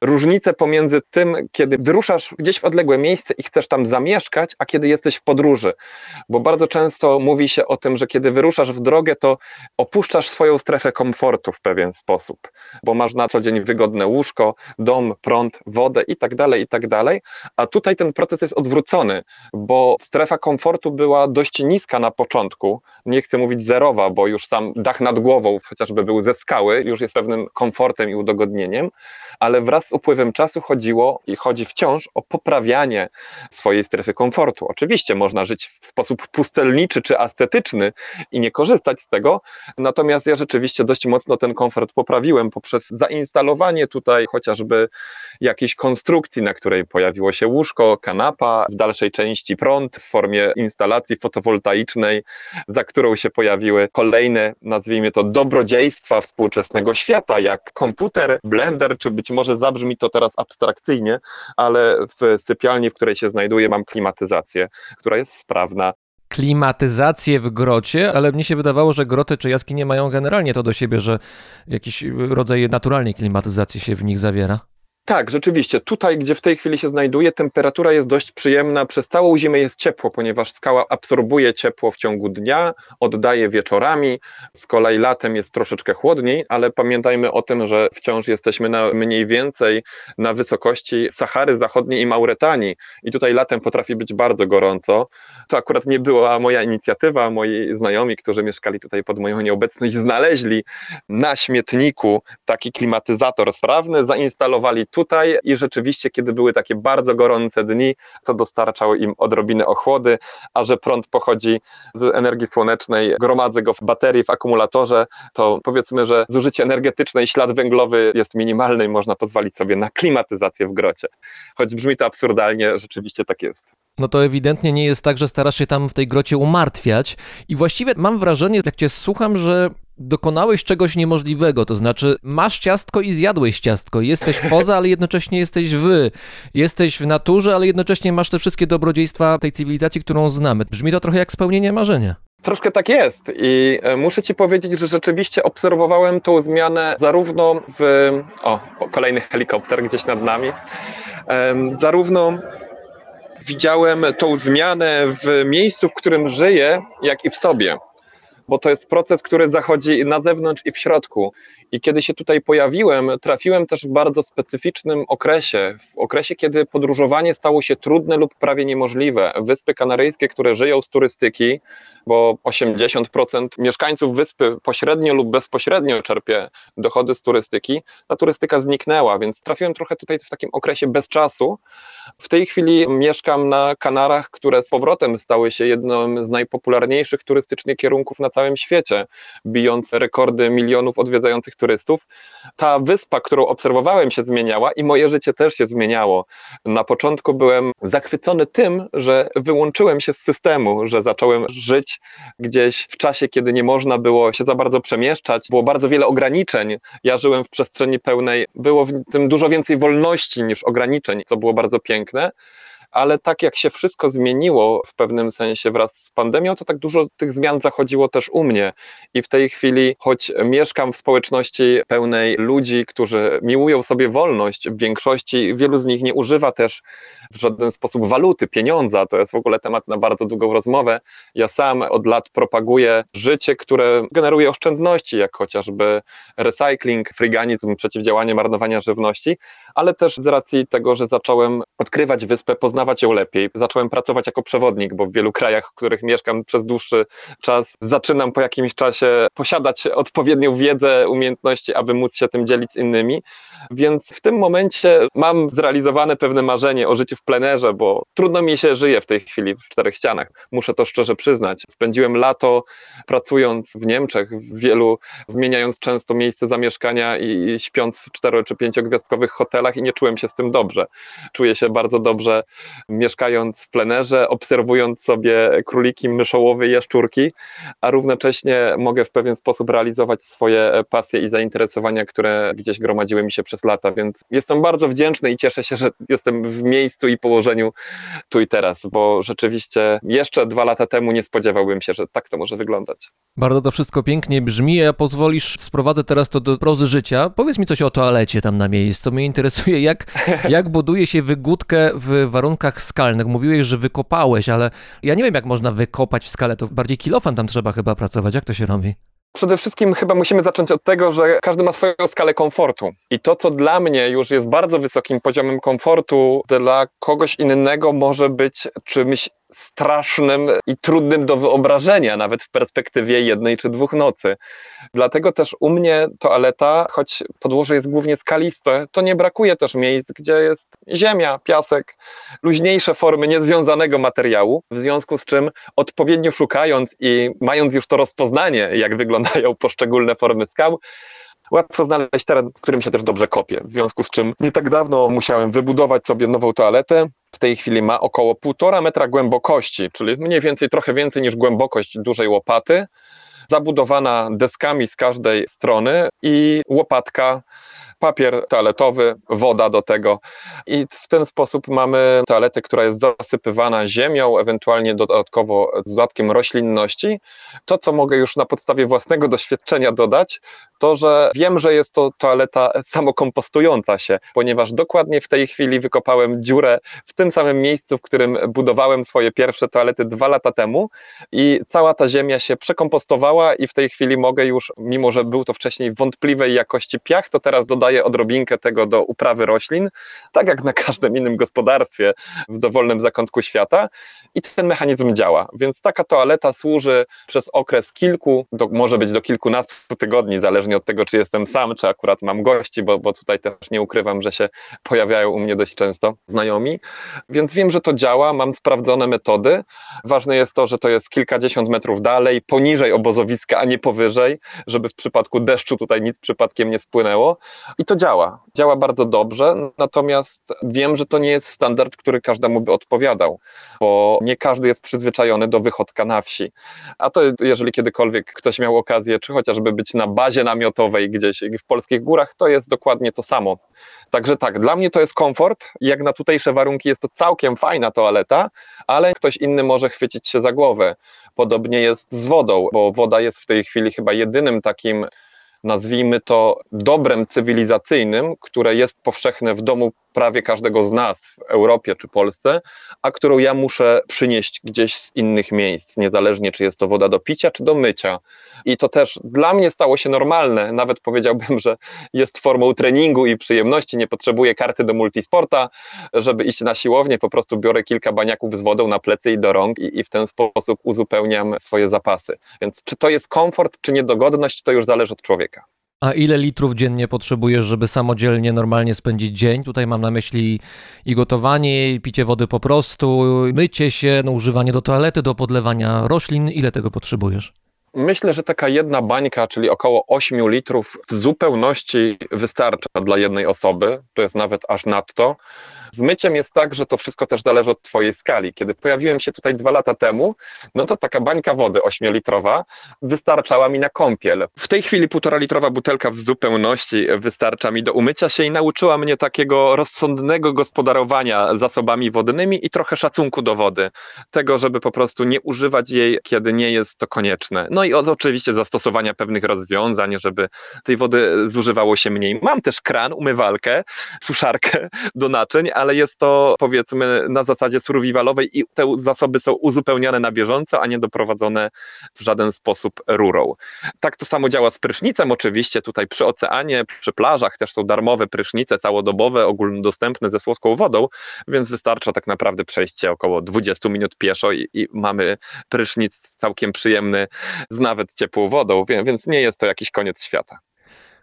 różnicę pomiędzy tym, kiedy wyruszasz gdzieś w odległe miejsce i chcesz tam zamieszkać, a kiedy jesteś w podróży. Bo bardzo często mówi się o tym, że kiedy wyruszasz w drogę, to opuszczasz swoją strefę komfortu w pewien sposób, bo masz na co dzień wygodne łóżko, dom, prąd, wodę i tak dalej, i tak. A tutaj ten proces jest odwrócony, bo strefa komfortu była dość niska na początku. Nie chcę mówić zerowa, bo już sam dach nad głową chociażby był ze już jest pewnym komfortem i udogodnieniem, ale wraz z upływem czasu chodziło i chodzi wciąż o poprawianie swojej strefy komfortu. Oczywiście można żyć w sposób pustelniczy czy ascetyczny i nie korzystać z tego, natomiast ja rzeczywiście dość mocno ten komfort poprawiłem poprzez zainstalowanie tutaj chociażby jakiejś konstrukcji, na której pojawiło się łóżko, kanapa, w dalszej części prąd w formie instalacji fotowoltaicznej, za którą się pojawiły kolejne, nazwijmy to, dobrodziejstwa współczesnego świata, jak komputer, blender, czy być może zabrzmi to teraz abstrakcyjnie, ale w sypialni, w której się znajduję, mam klimatyzację, która jest sprawna. Klimatyzację w grocie, ale mnie się wydawało, że groty czy jaskinie mają generalnie to do siebie, że jakiś rodzaj naturalnej klimatyzacji się w nich zawiera. Tak, rzeczywiście. Tutaj, gdzie w tej chwili się znajduję, temperatura jest dość przyjemna. Przez całą zimę jest ciepło, ponieważ skała absorbuje ciepło w ciągu dnia, oddaje wieczorami. Z kolei latem jest troszeczkę chłodniej, ale pamiętajmy o tym, że wciąż jesteśmy na mniej więcej na wysokości Sahary Zachodniej i Mauretanii. I tutaj latem potrafi być bardzo gorąco. To akurat nie była moja inicjatywa. Moi znajomi, którzy mieszkali tutaj pod moją nieobecność, znaleźli na śmietniku taki klimatyzator sprawny, zainstalowali tutaj i rzeczywiście, kiedy były takie bardzo gorące dni, to dostarczało im odrobinę ochłody, a że prąd pochodzi z energii słonecznej, gromadzę go w baterii, w akumulatorze, to powiedzmy, że zużycie energetyczne i ślad węglowy jest minimalny i można pozwolić sobie na klimatyzację w grocie. Choć brzmi to absurdalnie, rzeczywiście tak jest. No to ewidentnie nie jest tak, że starasz się tam w tej grocie umartwiać i właściwie mam wrażenie, jak cię słucham, że dokonałeś czegoś niemożliwego, to znaczy masz ciastko i zjadłeś ciastko. Jesteś poza, ale jednocześnie jesteś wy. Jesteś w naturze, ale jednocześnie masz te wszystkie dobrodziejstwa tej cywilizacji, którą znamy. Brzmi to trochę jak spełnienie marzenia. Troszkę tak jest i e, muszę Ci powiedzieć, że rzeczywiście obserwowałem tą zmianę zarówno w. O, kolejny helikopter gdzieś nad nami. Zarówno widziałem tą zmianę w miejscu, w którym żyję, jak i w sobie bo to jest proces, który zachodzi na zewnątrz i w środku. I kiedy się tutaj pojawiłem, trafiłem też w bardzo specyficznym okresie, w okresie, kiedy podróżowanie stało się trudne lub prawie niemożliwe. Wyspy Kanaryjskie, które żyją z turystyki, bo 80% mieszkańców wyspy pośrednio lub bezpośrednio czerpie dochody z turystyki, ta turystyka zniknęła, więc trafiłem trochę tutaj w takim okresie bez czasu. W tej chwili mieszkam na Kanarach, które z powrotem stały się jednym z najpopularniejszych turystycznie kierunków na całym świecie, bijąc rekordy milionów odwiedzających turystów. Ta wyspa, którą obserwowałem, się zmieniała i moje życie też się zmieniało. Na początku byłem zachwycony tym, że wyłączyłem się z systemu, że zacząłem żyć gdzieś w czasie, kiedy nie można było się za bardzo przemieszczać. Było bardzo wiele ograniczeń. Ja żyłem w przestrzeni pełnej, było w tym dużo więcej wolności niż ograniczeń, co było bardzo piękne ale tak jak się wszystko zmieniło w pewnym sensie wraz z pandemią, to tak dużo tych zmian zachodziło też u mnie. I w tej chwili, choć mieszkam w społeczności pełnej ludzi, którzy miłują sobie wolność, w większości wielu z nich nie używa też w żaden sposób waluty, pieniądza. To jest w ogóle temat na bardzo długą rozmowę. Ja sam od lat propaguję życie, które generuje oszczędności, jak chociażby recycling, friganizm, przeciwdziałanie marnowania żywności, ale też z racji tego, że zacząłem odkrywać wyspę, poznawać ją lepiej. Zacząłem pracować jako przewodnik, bo w wielu krajach, w których mieszkam przez dłuższy czas, zaczynam po jakimś czasie posiadać odpowiednią wiedzę, umiejętności, aby móc się tym dzielić z innymi. Więc w tym momencie mam zrealizowane pewne marzenie o życiu w plenerze, bo trudno mi się żyje w tej chwili w czterech ścianach. Muszę to szczerze przyznać. Spędziłem lato pracując w Niemczech, w wielu, zmieniając często miejsce zamieszkania i śpiąc w cztero czy pięciogwiazdkowych hotelach i nie czułem się z tym dobrze. Czuję się bardzo dobrze mieszkając w plenerze, obserwując sobie króliki, myszołowy, jaszczurki, a równocześnie mogę w pewien sposób realizować swoje pasje i zainteresowania, które gdzieś gromadziły mi się przez lata, więc jestem bardzo wdzięczny i cieszę się, że jestem w miejscu i położeniu tu i teraz, bo rzeczywiście jeszcze dwa lata temu nie spodziewałbym się, że tak to może wyglądać. Bardzo to wszystko pięknie brzmi, a pozwolisz, sprowadzę teraz to do prozy życia. Powiedz mi coś o toalecie tam na miejscu. Mnie interesuje, jak, (laughs) jak buduje się wygódkę w warunkach skalnych. Mówiłeś, że wykopałeś, ale ja nie wiem, jak można wykopać w skale. To bardziej kilofan tam trzeba chyba pracować. Jak to się robi? Przede wszystkim chyba musimy zacząć od tego, że każdy ma swoją skalę komfortu. I to, co dla mnie już jest bardzo wysokim poziomem komfortu, dla kogoś innego może być czymś strasznym i trudnym do wyobrażenia, nawet w perspektywie jednej czy dwóch nocy. Dlatego też u mnie toaleta, choć podłoże jest głównie skaliste, to nie brakuje też miejsc, gdzie jest ziemia, piasek, luźniejsze formy niezwiązanego materiału, w związku z czym odpowiednio szukając i mając już to rozpoznanie, jak wyglądają poszczególne formy skał, łatwo znaleźć teren, w którym się też dobrze kopie. W związku z czym nie tak dawno musiałem wybudować sobie nową toaletę. W tej chwili ma około półtora metra głębokości, czyli mniej więcej trochę więcej niż głębokość dużej łopaty. Zabudowana deskami z każdej strony i łopatka papier toaletowy, woda do tego. I w ten sposób mamy toaletę, która jest zasypywana ziemią, ewentualnie dodatkowo z dodatkiem roślinności. To, co mogę już na podstawie własnego doświadczenia dodać, to, że wiem, że jest to toaleta samokompostująca się, ponieważ dokładnie w tej chwili wykopałem dziurę w tym samym miejscu, w którym budowałem swoje pierwsze toalety dwa lata temu i cała ta ziemia się przekompostowała i w tej chwili mogę już, mimo że był to wcześniej wątpliwej jakości piach, to teraz dodaję odrobinkę tego do uprawy roślin, tak jak na każdym innym gospodarstwie w dowolnym zakątku świata i ten mechanizm działa. Więc taka toaleta służy przez okres kilku, do, może być do kilkunastu tygodni, zależnie od tego, czy jestem sam, czy akurat mam gości, bo, bo tutaj też nie ukrywam, że się pojawiają u mnie dość często znajomi. Więc wiem, że to działa, mam sprawdzone metody. Ważne jest to, że to jest kilkadziesiąt metrów dalej, poniżej obozowiska, a nie powyżej, żeby w przypadku deszczu tutaj nic przypadkiem nie spłynęło. I to działa. Działa bardzo dobrze, natomiast wiem, że to nie jest standard, który każdemu by odpowiadał, bo nie każdy jest przyzwyczajony do wychodka na wsi. A to jeżeli kiedykolwiek ktoś miał okazję, czy chociażby być na bazie namiotowej gdzieś w polskich górach, to jest dokładnie to samo. Także tak, dla mnie to jest komfort. Jak na tutejsze warunki jest to całkiem fajna toaleta, ale ktoś inny może chwycić się za głowę. Podobnie jest z wodą, bo woda jest w tej chwili chyba jedynym takim nazwijmy to dobrem cywilizacyjnym, które jest powszechne w domu prawie każdego z nas w Europie czy Polsce, a którą ja muszę przynieść gdzieś z innych miejsc, niezależnie czy jest to woda do picia czy do mycia. I to też dla mnie stało się normalne, nawet powiedziałbym, że jest formą treningu i przyjemności. Nie potrzebuję karty do multisporta, żeby iść na siłownię, po prostu biorę kilka baniaków z wodą na plecy i do rąk i, i w ten sposób uzupełniam swoje zapasy. Więc czy to jest komfort, czy niedogodność, to już zależy od człowieka. A ile litrów dziennie potrzebujesz, żeby samodzielnie normalnie spędzić dzień? Tutaj mam na myśli i gotowanie, i picie wody po prostu, mycie się, no, używanie do toalety, do podlewania roślin. Ile tego potrzebujesz? Myślę, że taka jedna bańka, czyli około 8 litrów, w zupełności wystarcza dla jednej osoby. To jest nawet aż nadto. Z myciem jest tak, że to wszystko też zależy od Twojej skali. Kiedy pojawiłem się tutaj dwa lata temu, no to taka bańka wody 8-litrowa wystarczała mi na kąpiel. W tej chwili półtora litrowa butelka w zupełności wystarcza mi do umycia się i nauczyła mnie takiego rozsądnego gospodarowania zasobami wodnymi i trochę szacunku do wody. Tego, żeby po prostu nie używać jej, kiedy nie jest to konieczne. No i od, oczywiście zastosowania pewnych rozwiązań, żeby tej wody zużywało się mniej. Mam też kran, umywalkę, suszarkę do naczyń, ale jest to powiedzmy na zasadzie survivalowej i te zasoby są uzupełniane na bieżąco, a nie doprowadzone w żaden sposób rurą. Tak to samo działa z prysznicem oczywiście, tutaj przy oceanie, przy plażach też są darmowe prysznice całodobowe, ogólnodostępne ze słodką wodą, więc wystarcza tak naprawdę przejście około 20 minut pieszo i, i mamy prysznic całkiem przyjemny z nawet ciepłą wodą, więc nie jest to jakiś koniec świata.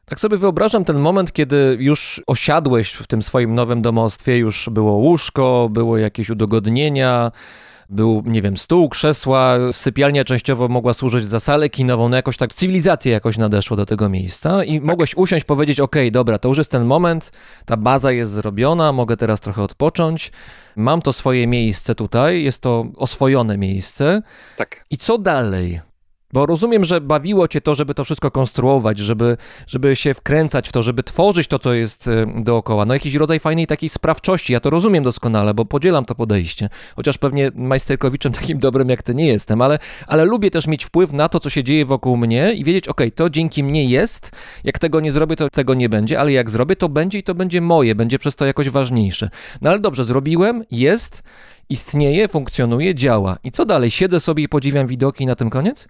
Tak sobie wyobrażam ten moment, kiedy już osiadłeś w tym swoim nowym domostwie, już było łóżko, było jakieś udogodnienia, był, nie wiem, stół, krzesła, sypialnia częściowo mogła służyć za salę kinową, no jakoś tak cywilizacja jakoś nadeszła do tego miejsca i mogłeś usiąść, powiedzieć, okej, dobra, to już jest ten moment, ta baza jest zrobiona, mogę teraz trochę odpocząć, mam to swoje miejsce tutaj, jest to oswojone miejsce. Tak. I co dalej? Bo rozumiem, że bawiło cię to, żeby to wszystko konstruować, żeby, żeby się wkręcać w to, żeby tworzyć to, co jest y, dookoła. No jakiś rodzaj fajnej takiej sprawczości. Ja to rozumiem doskonale, bo podzielam to podejście. Chociaż pewnie majsterkowiczem (laughs) takim dobrym jak ty nie jestem, ale, ale lubię też mieć wpływ na to, co się dzieje wokół mnie i wiedzieć, ok, to dzięki mnie jest. Jak tego nie zrobię, to tego nie będzie, ale jak zrobię, to będzie i to będzie moje, będzie przez to jakoś ważniejsze. No ale dobrze, zrobiłem, jest, istnieje, funkcjonuje, działa. I co dalej? Siedzę sobie i podziwiam widoki i na tym koniec?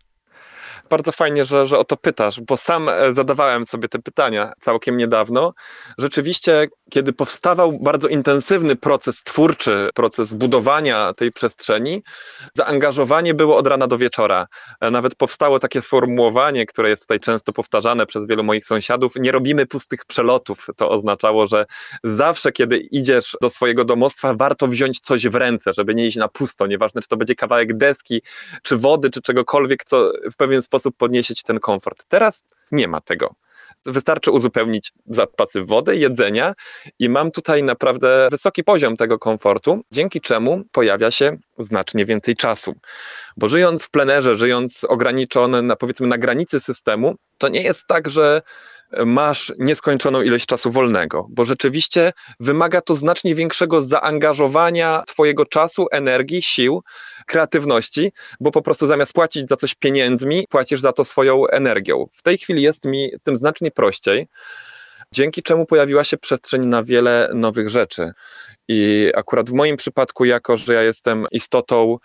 Bardzo fajnie, że, że o to pytasz, bo sam e, zadawałem sobie te pytania całkiem niedawno. Rzeczywiście, kiedy powstawał bardzo intensywny proces twórczy, proces budowania tej przestrzeni, zaangażowanie było od rana do wieczora. E, Nawet powstało takie sformułowanie, które jest tutaj często powtarzane przez wielu moich sąsiadów: nie robimy pustych przelotów. To oznaczało, że zawsze, kiedy idziesz do swojego domostwa, warto wziąć coś w ręce, żeby nie iść na pusto. Nieważne, czy to będzie kawałek deski, czy wody, czy czegokolwiek, co w pewien sposób podniesie ci ten komfort. Teraz nie ma tego. Wystarczy uzupełnić zapasy wody, jedzenia i mam tutaj naprawdę wysoki poziom tego komfortu, dzięki czemu pojawia się znacznie więcej czasu. Bo żyjąc w plenerze, żyjąc ograniczony, na, powiedzmy na granicy systemu, to nie jest tak, że masz nieskończoną ilość czasu wolnego, bo rzeczywiście wymaga to znacznie większego zaangażowania Twojego czasu, energii, sił, kreatywności, bo po prostu zamiast płacić za coś pieniędzmi, płacisz za to swoją energią. W tej chwili jest mi tym znacznie prościej, dzięki czemu pojawiła się przestrzeń na wiele nowych rzeczy. I akurat w moim przypadku, jako że ja jestem istotą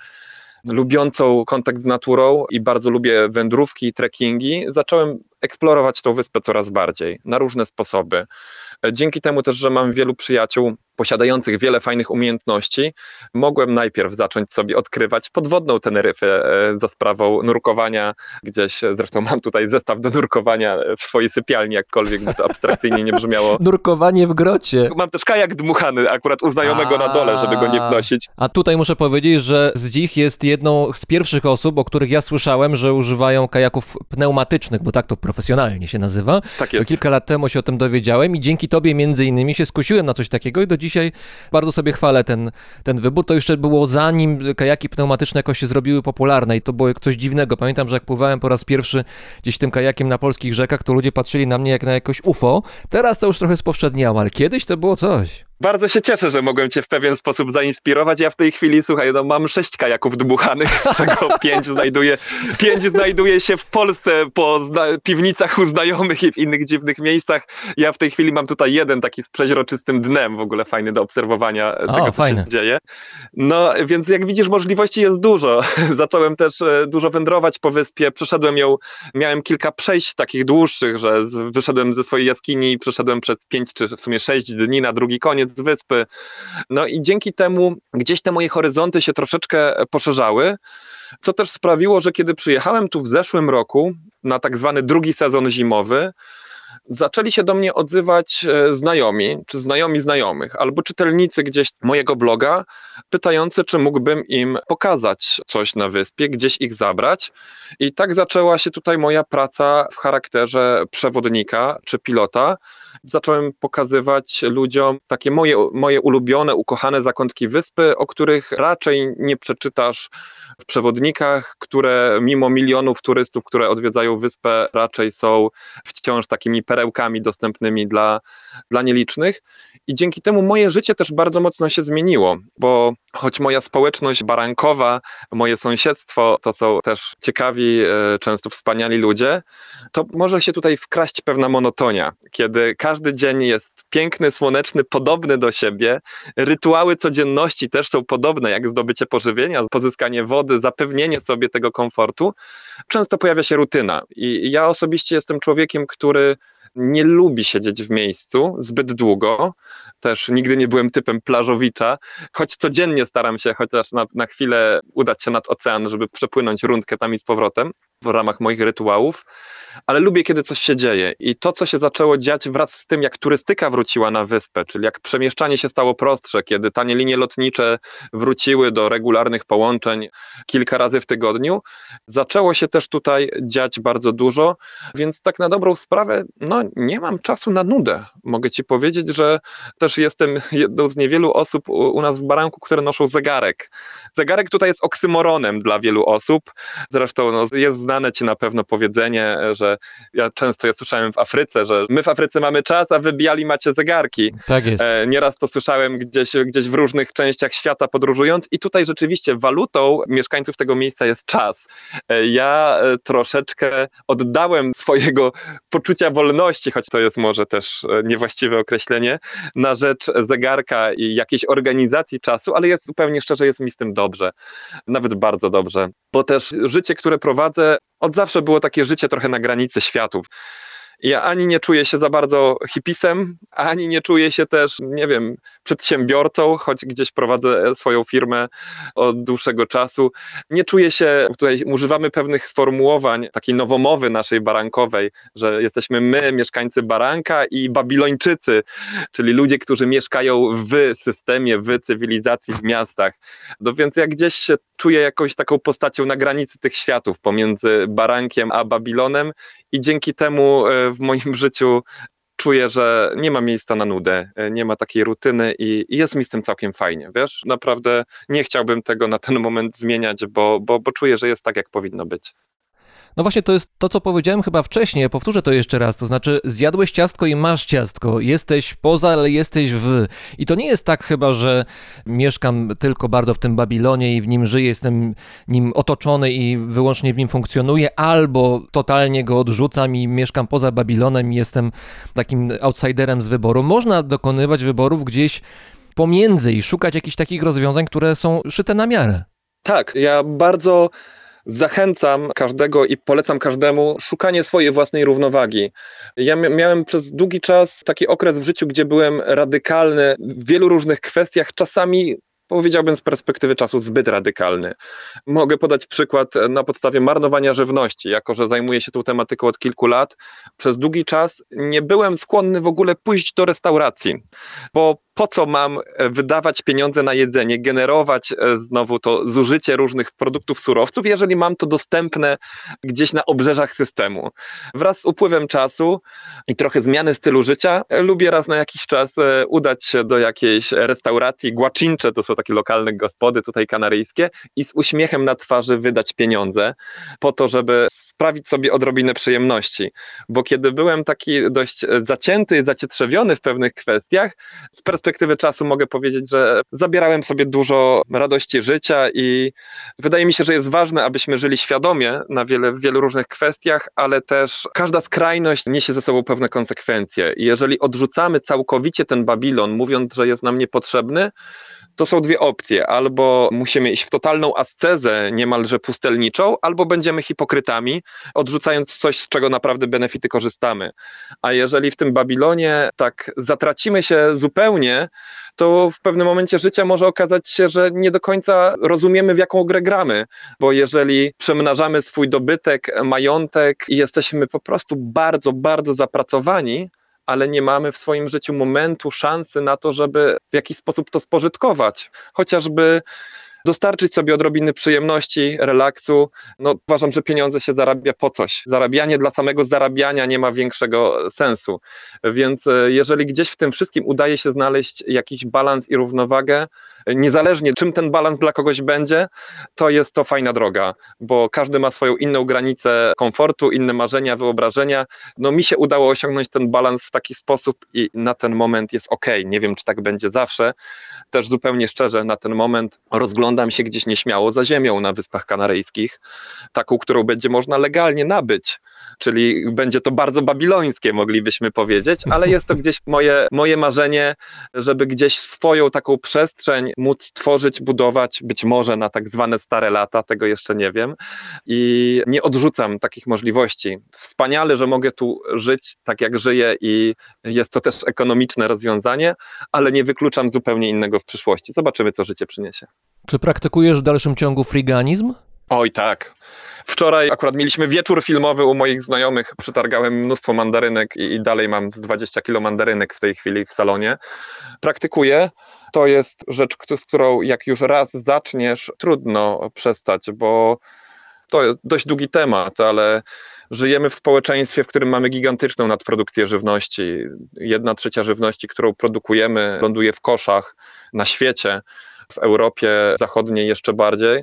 lubiącą kontakt z naturą i bardzo lubię wędrówki i trekkingi, zacząłem eksplorować tą wyspę coraz bardziej, na różne sposoby. Dzięki temu też, że mam wielu przyjaciół posiadających wiele fajnych umiejętności, mogłem najpierw zacząć sobie odkrywać podwodną Teneryfę e, za sprawą nurkowania gdzieś, zresztą mam tutaj zestaw do nurkowania w swojej sypialni, jakkolwiek by to abstrakcyjnie nie brzmiało. (laughs) Nurkowanie w grocie. Mam też kajak dmuchany akurat u znajomego na dole, żeby go nie wnosić. A tutaj muszę powiedzieć, że Zdzich jest jedną z pierwszych osób, o których ja słyszałem, że używają kajaków pneumatycznych, bo tak to profesjonalnie się nazywa. Tak jest. Kilka lat temu się o tym dowiedziałem i dzięki tobie między innymi się skusiłem na coś takiego i do dzisiaj bardzo sobie chwalę ten, ten wybór. To jeszcze było zanim kajaki pneumatyczne jakoś się zrobiły popularne i to było coś dziwnego. Pamiętam, że jak pływałem po raz pierwszy gdzieś tym kajakiem na polskich rzekach, to ludzie patrzyli na mnie jak na jakoś UFO. Teraz to już trochę spowszedniało, ale kiedyś to było coś. Bardzo się cieszę, że mogłem Cię w pewien sposób zainspirować. Ja w tej chwili, słuchaj, no mam sześć kajaków dmuchanych, z czego (laughs) pięć znajduje, pięć znajduje się w Polsce po piwnicach u znajomych i w innych dziwnych miejscach. Ja w tej chwili mam tutaj jeden taki z przeźroczystym dnem, w ogóle fajny do obserwowania O, tego, co fajne. się dzieje. No, więc jak widzisz, możliwości jest dużo. (laughs) Zacząłem też e, dużo wędrować po wyspie, przeszedłem ją, miałem kilka przejść takich dłuższych, że wyszedłem ze swojej jaskini przeszedłem przez pięć czy w sumie sześć dni na drugi koniec wyspy. No i dzięki temu gdzieś te moje horyzonty się troszeczkę poszerzały, co też sprawiło, że kiedy przyjechałem tu w zeszłym roku na tak zwany drugi sezon zimowy, zaczęli się do mnie odzywać e, znajomi, czy znajomi znajomych, albo czytelnicy gdzieś mojego bloga, pytający, czy mógłbym im pokazać coś na wyspie, gdzieś ich zabrać. I tak zaczęła się tutaj moja praca w charakterze przewodnika czy pilota. Zacząłem pokazywać ludziom takie moje, moje ulubione, ukochane zakątki wyspy, o których raczej nie przeczytasz w przewodnikach, które mimo milionów turystów, które odwiedzają wyspę, raczej są wciąż takimi perełkami dostępnymi dla, dla nielicznych. I dzięki temu moje życie też bardzo mocno się zmieniło, bo choć moja społeczność barankowa, moje sąsiedztwo to są też ciekawi, e, często wspaniali ludzie, to może się tutaj wkraść pewna monotonia, kiedy każdy dzień jest piękny, słoneczny, podobny do siebie. Rytuały codzienności też są podobne, jak zdobycie pożywienia, pozyskanie wody, zapewnienie sobie tego komfortu. Często pojawia się rutyna. I ja osobiście jestem człowiekiem, który nie lubi siedzieć w miejscu zbyt długo. Też nigdy nie byłem typem plażowicza, choć codziennie staram się chociaż na, na chwilę udać się nad ocean, żeby przepłynąć rundkę tam i z powrotem w ramach moich rytuałów, ale lubię, kiedy coś się dzieje. I to, co się zaczęło dziać wraz z tym, jak turystyka wróciła na wyspę, czyli jak przemieszczanie się stało prostsze, kiedy tanie linie lotnicze wróciły do regularnych połączeń kilka razy w tygodniu, zaczęło się też tutaj dziać bardzo dużo, więc tak na dobrą sprawę, no nie mam czasu na nudę. Mogę ci powiedzieć, że też jestem jedną z niewielu osób u, nas w Baranku, które noszą zegarek. Zegarek tutaj jest oksymoronem dla wielu osób. Zresztą no, jest znane ci na pewno powiedzenie, że ja często je słyszałem w Afryce, że my w Afryce mamy czas, a wy biali macie zegarki. Tak jest. E, Nieraz to słyszałem gdzieś, gdzieś w różnych częściach świata podróżując i tutaj rzeczywiście walutą mieszkańców tego miejsca jest czas. E, Ja e, troszeczkę oddałem swojego poczucia wolności, choć to jest może też e, niewłaściwe określenie, na rzecz zegarka i jakiejś organizacji czasu, ale jest zupełnie szczerze, jest mi z tym dobrze. Nawet bardzo dobrze, bo też życie, które prowadzę, Od zawsze było takie życie trochę na granicy światów. Ja ani nie czuję się za bardzo hipisem, ani nie czuję się też, nie wiem, przedsiębiorcą, choć gdzieś prowadzę swoją firmę od dłuższego czasu. Nie czuję się, tutaj używamy pewnych sformułowań, takiej nowomowy naszej barankowej, że jesteśmy my, mieszkańcy baranka i babilończycy, czyli ludzie, którzy mieszkają w systemie, w cywilizacji, w miastach. No więc ja gdzieś się czuję jakąś taką postacią na granicy tych światów pomiędzy barankiem a Babilonem i dzięki temu e, w moim życiu czuję, że nie ma miejsca na nudę, e, nie ma takiej rutyny i, i jest mi z tym całkiem fajnie. Wiesz, naprawdę nie chciałbym tego na ten moment zmieniać, bo, bo, bo czuję, że jest tak, jak powinno być. No właśnie to jest to, co powiedziałem chyba wcześniej, powtórzę to jeszcze raz, to znaczy zjadłeś ciastko i masz ciastko, jesteś poza, ale jesteś w. I to nie jest tak chyba, że mieszkam tylko bardzo w tym Babilonie i w nim żyję, jestem nim otoczony i wyłącznie w nim funkcjonuję, albo totalnie go odrzucam i mieszkam poza Babilonem i jestem takim outsiderem z wyboru. Można dokonywać wyborów gdzieś pomiędzy i szukać jakichś takich rozwiązań, które są szyte na miarę. Tak, ja bardzo zachęcam każdego i polecam każdemu szukanie swojej własnej równowagi. Ja miałem przez długi czas taki okres w życiu, gdzie byłem radykalny w wielu różnych kwestiach, czasami powiedziałbym z perspektywy czasu zbyt radykalny. Mogę podać przykład na podstawie marnowania żywności. Jako, że zajmuję się tą tematyką od kilku lat, przez długi czas nie byłem skłonny w ogóle pójść do restauracji, bo po co mam wydawać pieniądze na jedzenie, generować e, znowu to zużycie różnych produktów, surowców, jeżeli mam to dostępne gdzieś na obrzeżach systemu. Wraz z upływem czasu i trochę zmiany stylu życia, e, lubię raz na jakiś czas e, udać się do jakiejś restauracji, guacincze, to są takie lokalne gospody tutaj kanaryjskie i z uśmiechem na twarzy wydać pieniądze po to, żeby sprawić sobie odrobinę przyjemności. Bo kiedy byłem taki dość zacięty, zacietrzewiony w pewnych kwestiach, z perspektywy czasu mogę powiedzieć, że zabierałem sobie dużo radości życia i wydaje mi się, że jest ważne, abyśmy żyli świadomie na wiele, w wielu różnych kwestiach, ale też każda skrajność niesie ze sobą pewne konsekwencje. I jeżeli odrzucamy całkowicie ten Babilon, mówiąc, że jest nam niepotrzebny, to są dwie opcje. Albo musimy iść w totalną ascezę, niemalże pustelniczą, albo będziemy hipokrytami, odrzucając coś, z czego naprawdę benefity korzystamy. A jeżeli w tym Babilonie tak zatracimy się zupełnie, to w pewnym momencie życia może okazać się, że nie do końca rozumiemy, w jaką grę gramy, bo jeżeli przemnażamy swój dobytek, majątek i jesteśmy po prostu bardzo, bardzo zapracowani, ale nie mamy w swoim życiu momentu, szansy na to, żeby w jakiś sposób to spożytkować. Chociażby dostarczyć sobie odrobiny przyjemności, relaksu. No, uważam, że pieniądze się zarabia po coś. Zarabianie dla samego zarabiania nie ma większego sensu. Więc e, jeżeli gdzieś w tym wszystkim udaje się znaleźć jakiś balans i równowagę, niezależnie czym ten balans dla kogoś będzie, to jest to fajna droga, bo każdy ma swoją inną granicę komfortu, inne marzenia, wyobrażenia. No mi się udało osiągnąć ten balans w taki sposób i na ten moment jest ok. Nie wiem, czy tak będzie zawsze. Też zupełnie szczerze, na ten moment rozglądam się gdzieś nieśmiało za ziemią na Wyspach Kanaryjskich, taką, którą będzie można legalnie nabyć, czyli będzie to bardzo babilońskie, moglibyśmy powiedzieć, ale jest to gdzieś moje, moje marzenie, żeby gdzieś swoją taką przestrzeń móc tworzyć, budować, być może na tak zwane stare lata, tego jeszcze nie wiem. I nie odrzucam takich możliwości. Wspaniale, że mogę tu żyć tak, jak żyję, i jest to też ekonomiczne rozwiązanie, ale nie wykluczam zupełnie innego w przyszłości. Zobaczymy, co życie przyniesie. Czy praktykujesz w dalszym ciągu friganizm? Oj, tak. Wczoraj akurat mieliśmy wieczór filmowy u moich znajomych. Przetargałem mnóstwo mandarynek i, dalej mam 20 kilo mandarynek w tej chwili w salonie. Praktykuję to jest rzecz, z którą jak już raz zaczniesz, trudno przestać, bo to jest dość długi temat, ale żyjemy w społeczeństwie, w którym mamy gigantyczną nadprodukcję żywności. Jedna trzecia żywności, którą produkujemy, ląduje w koszach na świecie. W Europie Zachodniej jeszcze bardziej,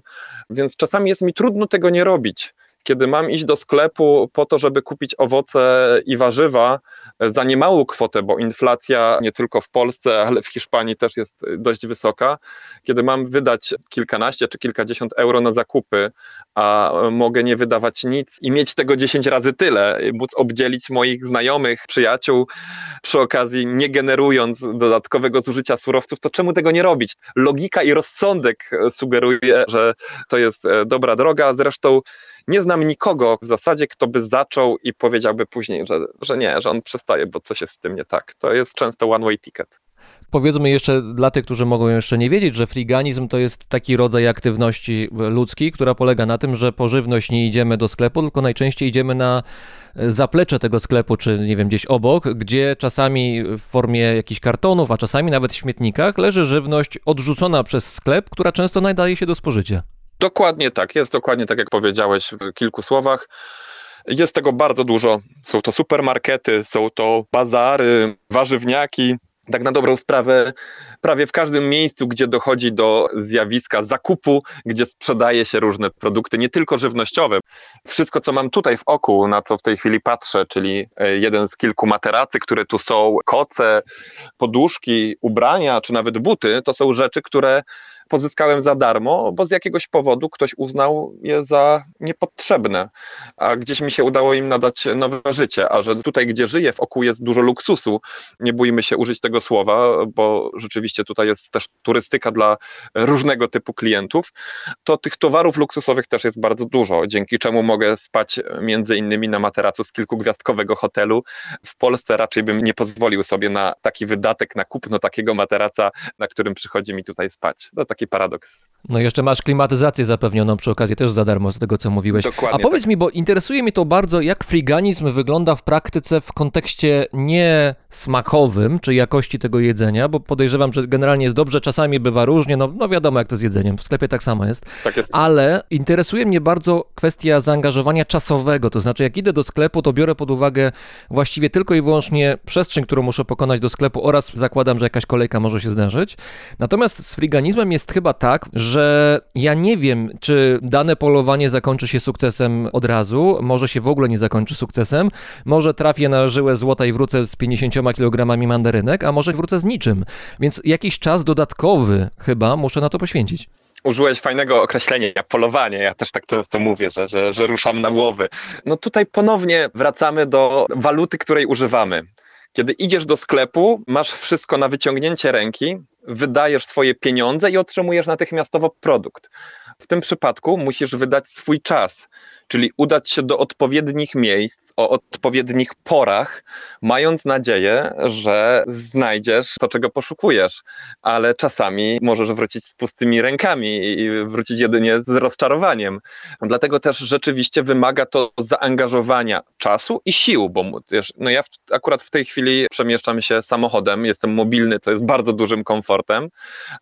więc czasami jest mi trudno tego nie robić kiedy mam iść do sklepu po to, żeby kupić owoce i warzywa za niemałą kwotę, bo inflacja nie tylko w Polsce, ale w Hiszpanii też jest dość wysoka, kiedy mam wydać kilkanaście czy kilkadziesiąt euro na zakupy, a mogę nie wydawać nic i mieć tego 10 razy tyle, móc obdzielić moich znajomych, przyjaciół, przy okazji nie generując dodatkowego zużycia surowców, to czemu tego nie robić? Logika i rozsądek sugeruje, że to jest dobra droga. Zresztą nie znam nikogo w zasadzie, kto by zaczął i powiedziałby później, że, że nie, że on przestaje, bo coś jest z tym nie tak. To jest często one-way ticket. Powiedzmy jeszcze dla tych, którzy mogą jeszcze nie wiedzieć, że friganizm to jest taki rodzaj aktywności ludzkiej, która polega na tym, że po żywność nie idziemy do sklepu, tylko najczęściej idziemy na zaplecze tego sklepu, czy nie wiem, gdzieś obok, gdzie czasami w formie jakichś kartonów, a czasami nawet w śmietnikach leży żywność odrzucona przez sklep, która często nadaje się do spożycia. Dokładnie tak, jest dokładnie tak, jak powiedziałeś w kilku słowach. Jest tego bardzo dużo. Są to supermarkety, są to bazary, warzywniaki. Tak na dobrą sprawę, prawie w każdym miejscu, gdzie dochodzi do zjawiska zakupu, gdzie sprzedaje się różne produkty, nie tylko żywnościowe. Wszystko, co mam tutaj w oku, na co w tej chwili patrzę, czyli e, jeden z kilku materacy, które tu są, koce, poduszki, ubrania, czy nawet buty, to są rzeczy, które pozyskałem za darmo, bo z jakiegoś powodu ktoś uznał je za niepotrzebne, a gdzieś mi się udało im nadać nowe życie, a że tutaj, gdzie żyję, wokół jest dużo luksusu, nie bójmy się użyć tego słowa, bo rzeczywiście tutaj jest też turystyka dla różnego typu klientów, to tych towarów luksusowych też jest bardzo dużo, dzięki czemu mogę spać między innymi na materacu z kilkugwiazdkowego hotelu. W Polsce raczej bym nie pozwolił sobie na taki wydatek, na kupno takiego materaca, na którym przychodzi mi tutaj spać. To taki paradoks. No jeszcze masz klimatyzację zapewnioną przy okazji też za darmo z tego, co mówiłeś. Dokładnie A powiedz tak. mi, bo interesuje mnie to bardzo, jak friganizm wygląda w praktyce w kontekście nie smakowym, czy jakości tego jedzenia, bo podejrzewam, że generalnie jest dobrze, czasami bywa różnie, no, no wiadomo jak to z jedzeniem, w sklepie tak samo jest. Tak jest. Ale interesuje mnie bardzo kwestia zaangażowania czasowego, to znaczy jak idę do sklepu, to biorę pod uwagę właściwie tylko i wyłącznie przestrzeń, którą muszę pokonać do sklepu oraz zakładam, że jakaś kolejka może się zdarzyć. Natomiast z friganizmem jest chyba tak, że ja nie wiem, czy dane polowanie zakończy się sukcesem od razu, może się w ogóle nie zakończy sukcesem, może trafię na żyłę złota i wrócę z 50 kg mandarynek, a może wrócę z niczym. Więc jakiś czas dodatkowy chyba muszę na to poświęcić. Użyłeś fajnego określenia, polowanie. Ja też tak często mówię, że, że, że ruszam na łowy. No tutaj ponownie wracamy do waluty, której używamy. Kiedy idziesz do sklepu, masz wszystko na wyciągnięcie ręki, wydajesz swoje pieniądze i otrzymujesz natychmiastowo produkt. W tym przypadku musisz wydać swój czas, czyli udać się do odpowiednich miejsc o odpowiednich porach, mając nadzieję, że znajdziesz to, czego poszukujesz, ale czasami możesz wrócić z pustymi rękami i wrócić jedynie z rozczarowaniem. Dlatego też rzeczywiście wymaga to zaangażowania czasu i sił, bo wiesz, no ja w, akurat w tej chwili przemieszczam się samochodem, jestem mobilny, co jest bardzo dużym komfortem,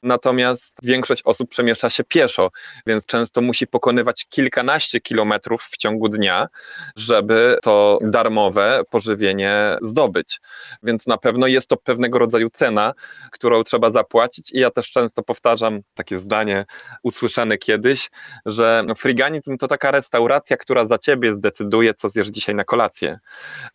natomiast większość osób przemieszcza się pieszo, więc często musi pokonywać kilkanaście kilometrów w ciągu dnia, żeby to darmowe pożywienie zdobyć. Więc na pewno jest to pewnego rodzaju cena, którą trzeba zapłacić i ja też często powtarzam takie zdanie usłyszane kiedyś, że friganizm to taka restauracja, która za ciebie zdecyduje, co zjesz dzisiaj na kolację.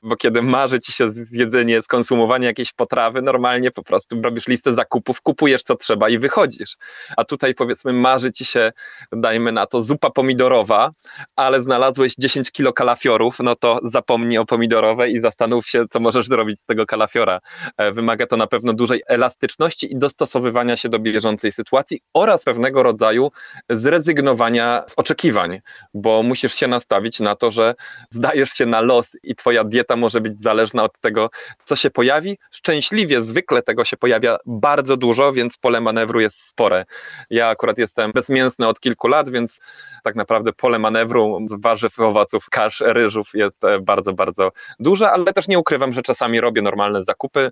Bo kiedy marzy ci się zjedzenie, skonsumowanie jakiejś potrawy, normalnie po prostu robisz listę zakupów, kupujesz co trzeba i wychodzisz. A tutaj powiedzmy marzy ci się, dajmy na to, zupa pomidorowa, ale znalazłeś 10 kilo kalafiorów, no to zapomnij o pomidorowej i zastanów się, co możesz zrobić z tego kalafiora. E, Wymaga to na pewno dużej elastyczności i dostosowywania się do bieżącej sytuacji oraz pewnego rodzaju zrezygnowania z oczekiwań, bo musisz się nastawić na to, że zdajesz się na los i twoja dieta może być zależna od tego, co się pojawi. Szczęśliwie zwykle tego się pojawia bardzo dużo, więc pole manewru jest spore. Ja akurat jestem bezmięsny od kilku lat, więc tak naprawdę pole manewru z warzyw, owoców, kasz, ryżów jest e, bardzo, bardzo duże, ale też nie ukrywam, że czasami robię normalne zakupy.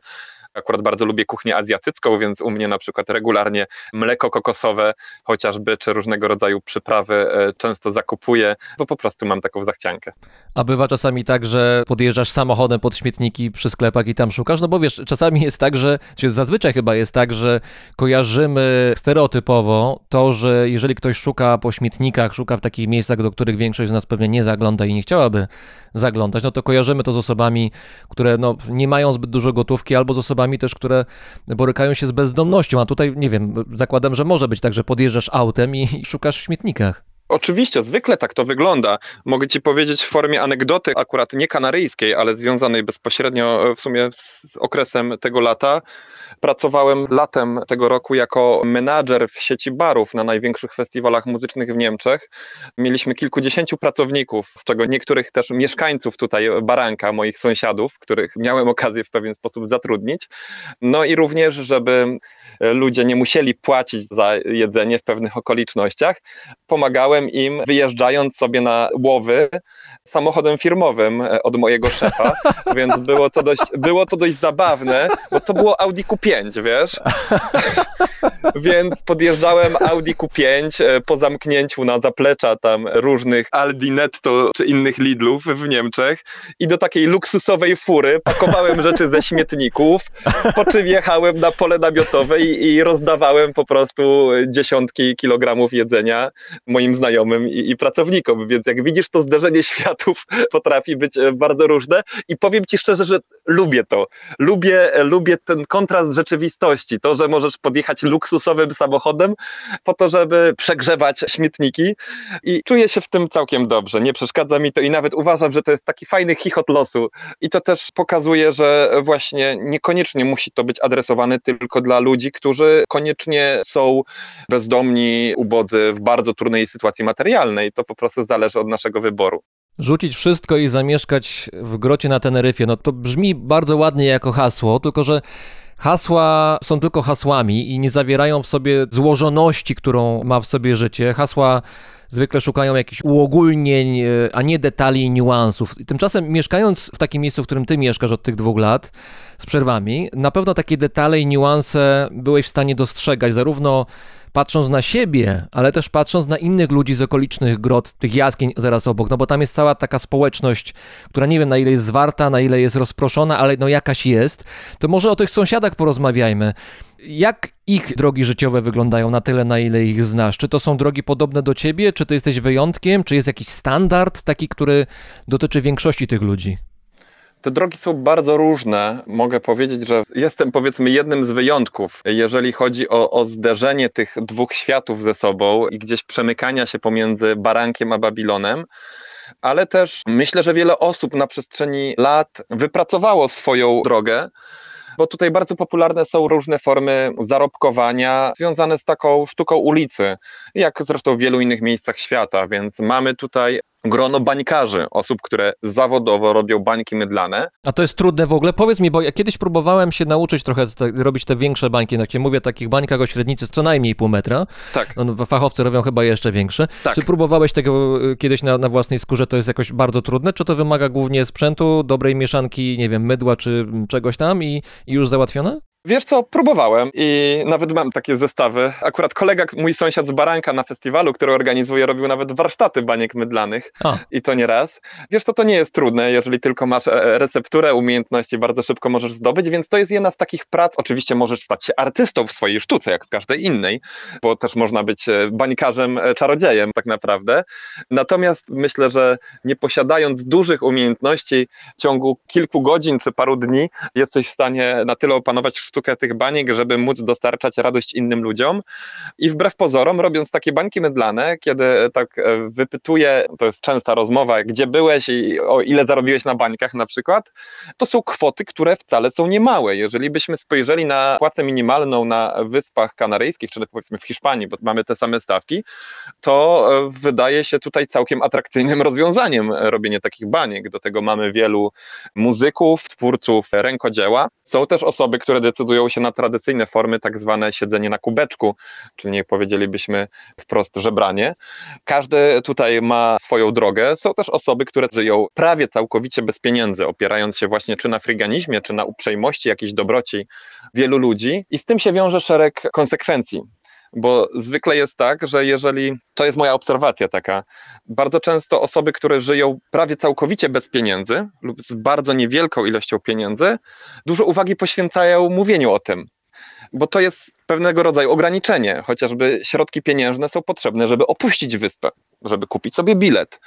Akurat bardzo lubię kuchnię azjatycką, więc u mnie na przykład regularnie mleko kokosowe, chociażby, czy różnego rodzaju przyprawy e, często zakupuję, bo po prostu mam taką zachciankę. A bywa czasami tak, że podjeżdżasz samochodem pod śmietniki przy sklepach i tam szukasz? No bo wiesz, czasami jest tak, że, czy zazwyczaj chyba jest tak, że kojarzymy stereotypowo to, że jeżeli ktoś szuka po śmietnikach, szuka w takich miejscach, do których większość z nas pewnie nie zagląda i nie chciałaby zaglądać, no to kojarzymy to z osobami, które no, nie mają zbyt dużo gotówki, albo z osobami też, które borykają się z bezdomnością. A tutaj, nie wiem, zakładam, że może być tak, że podjeżdżasz autem i, i szukasz w śmietnikach. Oczywiście, zwykle tak to wygląda. Mogę ci powiedzieć w formie anegdoty, akurat nie kanaryjskiej, ale związanej bezpośrednio e, w sumie z okresem tego lata. Pracowałem latem tego roku jako menadżer w sieci barów na największych festiwalach muzycznych w Niemczech. Mieliśmy kilkudziesięciu pracowników, z czego niektórych też mieszkańców tutaj Baranka, moich sąsiadów, których miałem okazję w pewien sposób zatrudnić. No i również, żeby ludzie nie musieli płacić za jedzenie w pewnych okolicznościach, pomagałem im wyjeżdżając sobie na łowy samochodem firmowym od mojego szefa, (laughs) więc było to dość, było to dość zabawne, bo to było Audi Q5, wiesz? (laughs) Więc podjeżdżałem Audi Q5 e, po zamknięciu na zaplecza tam różnych Aldi Netto czy innych Lidlów w Niemczech i do takiej luksusowej fury pakowałem rzeczy ze śmietników, po czym jechałem na pole namiotowe i, i rozdawałem po prostu dziesiątki kilogramów jedzenia moim znajomym i, i pracownikom. Więc jak widzisz, to zderzenie (laughs) światów potrafi być e, bardzo różne i powiem ci szczerze, że lubię to. Lubię, lubię ten kontrast rzeczywistości. To, że możesz podjechać luksusowym samochodem po to, żeby przegrzewać śmietniki i czuję się w tym całkiem dobrze. Nie przeszkadza mi to i nawet uważam, że to jest taki fajny chichot losu. I to też pokazuje, że właśnie niekoniecznie musi to być adresowane tylko dla ludzi, którzy koniecznie są bezdomni, ubodzy, w bardzo trudnej sytuacji materialnej. To po prostu zależy od naszego wyboru. Rzucić wszystko i zamieszkać w grocie na Teneryfie, no to brzmi bardzo ładnie jako hasło, tylko że Hasła są tylko hasłami i nie zawierają w sobie złożoności, którą ma w sobie życie. Hasła zwykle szukają jakichś uogólnień, e, a nie detali i niuansów. Tymczasem mieszkając w takim miejscu, w którym ty mieszkasz od tych dwóch lat, z przerwami, na pewno takie detale i niuanse byłeś w stanie dostrzegać, zarówno patrząc na siebie, ale też patrząc na innych ludzi z okolicznych grot, tych jaskiń zaraz obok, no bo tam jest cała taka społeczność, która nie wiem na ile jest zwarta, na ile jest rozproszona, ale no jakaś jest, to może o tych sąsiadach porozmawiajmy. Jak ich drogi życiowe wyglądają na tyle, na ile ich znasz? Czy to są drogi podobne do ciebie, czy ty jesteś wyjątkiem, czy jest jakiś standard taki, który dotyczy większości tych ludzi? Te drogi są bardzo różne. Mogę powiedzieć, że jestem powiedzmy jednym z wyjątków, jeżeli chodzi o, o zderzenie tych dwóch światów ze sobą i gdzieś przemykania się pomiędzy Barankiem a Babilonem ale też myślę, że wiele osób na przestrzeni lat wypracowało swoją drogę bo tutaj bardzo popularne są różne formy zarobkowania związane z taką sztuką ulicy, jak zresztą w wielu innych miejscach świata, więc mamy tutaj grono bańkarzy, osób, które zawodowo robią bańki mydlane. A to jest trudne w ogóle? Powiedz mi, bo ja kiedyś próbowałem się nauczyć trochę robić te większe bańki, jak się mówię, takich bańkach o średnicy co najmniej pół metra. Tak. No, fachowcy robią chyba jeszcze większe. Tak. Czy próbowałeś tego y, kiedyś na, na własnej skórze? To jest jakoś bardzo trudne? Czy to wymaga głównie sprzętu, dobrej mieszanki, nie wiem, mydła czy czegoś tam i, i już załatwione? Wiesz co, próbowałem i nawet mam takie zestawy. Akurat kolega, mój sąsiad z Baranka na festiwalu, który organizuje, robił nawet warsztaty baniek mydlanych A. i to nie raz. Wiesz co, to nie jest trudne, jeżeli tylko masz e, recepturę, umiejętności, bardzo szybko możesz zdobyć, więc to jest jedna z takich prac. Oczywiście możesz stać się artystą w swojej sztuce, jak w każdej innej, bo też można być e, bańkarzem, e, czarodziejem tak naprawdę. Natomiast myślę, że nie posiadając dużych umiejętności w ciągu kilku godzin czy paru dni, jesteś w stanie na tyle opanować sztukę tych baniek, żeby móc dostarczać radość innym ludziom. I wbrew pozorom, robiąc takie bańki mydlane, kiedy tak e, wypytuję, to jest częsta rozmowa, gdzie byłeś i o ile zarobiłeś na bańkach na przykład, to są kwoty, które wcale są niemałe. Jeżeli byśmy spojrzeli na płacę minimalną na Wyspach Kanaryjskich, czy powiedzmy w Hiszpanii, bo mamy te same stawki, to e, wydaje się tutaj całkiem atrakcyjnym rozwiązaniem robienie takich baniek. Do tego mamy wielu muzyków, twórców rękodzieła. Są też osoby, które decydują, decydują się na tradycyjne formy, tak zwane siedzenie na kubeczku, czyli nie powiedzielibyśmy wprost żebranie. Każdy tutaj ma swoją drogę. Są też osoby, które żyją prawie całkowicie bez pieniędzy, opierając się właśnie czy na friganizmie, czy na uprzejmości, jakiejś dobroci wielu ludzi i z tym się wiąże szereg konsekwencji bo zwykle jest tak, że jeżeli, to jest moja obserwacja taka, bardzo często osoby, które żyją prawie całkowicie bez pieniędzy lub z bardzo niewielką ilością pieniędzy, dużo uwagi poświęcają mówieniu o tym. Bo to jest pewnego rodzaju ograniczenie, chociażby środki pieniężne są potrzebne, żeby opuścić wyspę, żeby kupić sobie bilet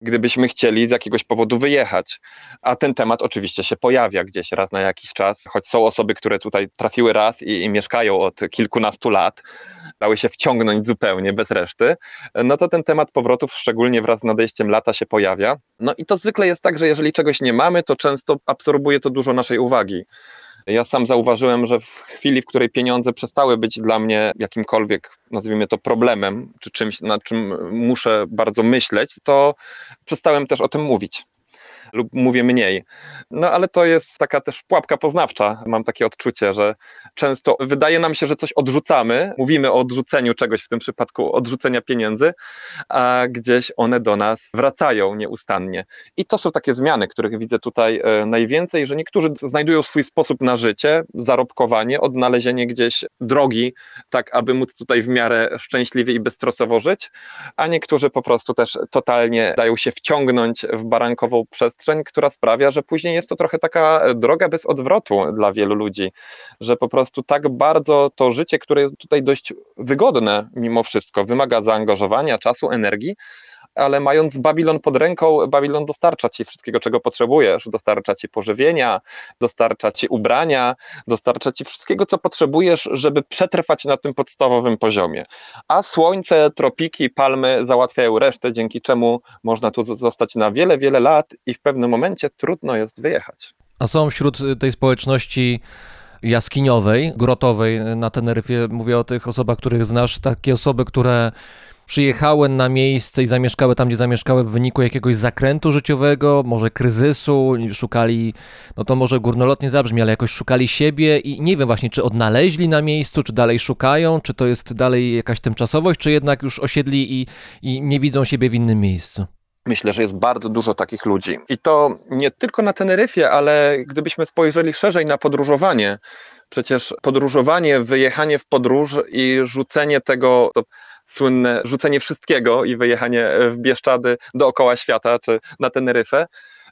gdybyśmy chcieli z jakiegoś powodu wyjechać. A ten temat oczywiście się pojawia gdzieś raz na jakiś czas, choć są osoby, które tutaj trafiły raz i, i mieszkają od kilkunastu lat, dały się wciągnąć zupełnie bez reszty, no to ten temat powrotów, szczególnie wraz z nadejściem lata, się pojawia. No i to zwykle jest tak, że jeżeli czegoś nie mamy, to często absorbuje to dużo naszej uwagi. Ja sam zauważyłem, że w chwili, w której pieniądze przestały być dla mnie jakimkolwiek, nazwijmy to, problemem, czy czymś, nad czym muszę bardzo myśleć, to przestałem też o tym mówić lub mówię mniej. No ale to jest taka też pułapka poznawcza. Mam takie odczucie, że często wydaje nam się, że coś odrzucamy, mówimy o odrzuceniu czegoś, w tym przypadku odrzucenia pieniędzy, a gdzieś one do nas wracają nieustannie. I to są takie zmiany, których widzę tutaj e, najwięcej, że niektórzy znajdują swój sposób na życie, zarobkowanie, odnalezienie gdzieś drogi, tak aby móc tutaj w miarę szczęśliwie i bezstresowo żyć, a niektórzy po prostu też totalnie dają się wciągnąć w barankową przestrzeń, która sprawia, że później jest to trochę taka droga bez odwrotu dla wielu ludzi, że po prostu tak bardzo to życie, które jest tutaj dość wygodne mimo wszystko, wymaga zaangażowania, czasu, energii, ale mając Babilon pod ręką, Babilon dostarcza ci wszystkiego, czego potrzebujesz. Dostarcza ci pożywienia, dostarcza ci ubrania, dostarcza ci wszystkiego, co potrzebujesz, żeby przetrwać na tym podstawowym poziomie. A słońce, tropiki, palmy załatwiają resztę, dzięki czemu można tu zostać na wiele, wiele lat i w pewnym momencie trudno jest wyjechać. A są wśród tej społeczności jaskiniowej, grotowej na Teneryfie, mówię o tych osobach, których znasz, takie osoby, które przyjechały na miejsce i zamieszkały tam, gdzie zamieszkały w wyniku jakiegoś zakrętu życiowego, może kryzysu, szukali, no to może górnolotnie zabrzmi, ale jakoś szukali siebie i nie wiem właśnie, czy odnaleźli na miejscu, czy dalej szukają, czy to jest dalej jakaś tymczasowość, czy jednak już osiedli i, i nie widzą siebie w innym miejscu. Myślę, że jest bardzo dużo takich ludzi. I to nie tylko na Teneryfie, ale gdybyśmy spojrzeli szerzej na podróżowanie, przecież podróżowanie, wyjechanie w podróż i rzucenie tego, to słynne rzucenie wszystkiego i wyjechanie w Bieszczady dookoła świata czy na Teneryfę,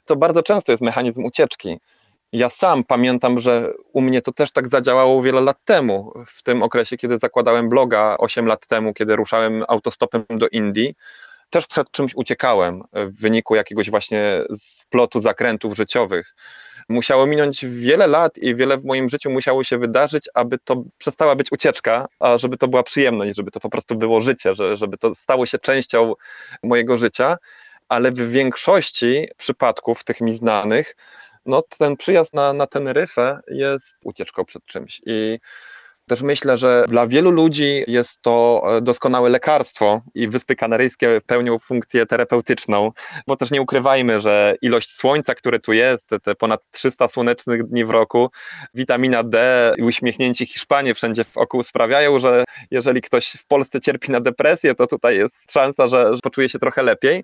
to bardzo często jest mechanizm ucieczki. Ja sam pamiętam, że u mnie to też tak zadziałało wiele lat temu, w tym okresie, kiedy zakładałem bloga 8 lat temu, kiedy ruszałem autostopem do Indii. Też przed czymś uciekałem w wyniku jakiegoś właśnie splotu zakrętów życiowych musiało minąć wiele lat i wiele w moim życiu musiało się wydarzyć, aby to przestała być ucieczka, a żeby to była przyjemność, żeby to po prostu było życie, żeby to stało się częścią mojego życia. Ale w większości przypadków, tych mi znanych, no ten przyjazd na, na Teneryfę jest ucieczką przed czymś. I też myślę, że dla wielu ludzi jest to e, doskonałe lekarstwo i Wyspy Kanaryjskie pełnią funkcję terapeutyczną, bo też nie ukrywajmy, że ilość słońca, które tu jest, te ponad 300 słonecznych dni w roku, witamina D i uśmiechnięci Hiszpanie wszędzie wokół sprawiają, że jeżeli ktoś w Polsce cierpi na depresję, to tutaj jest szansa, że, że poczuje się trochę lepiej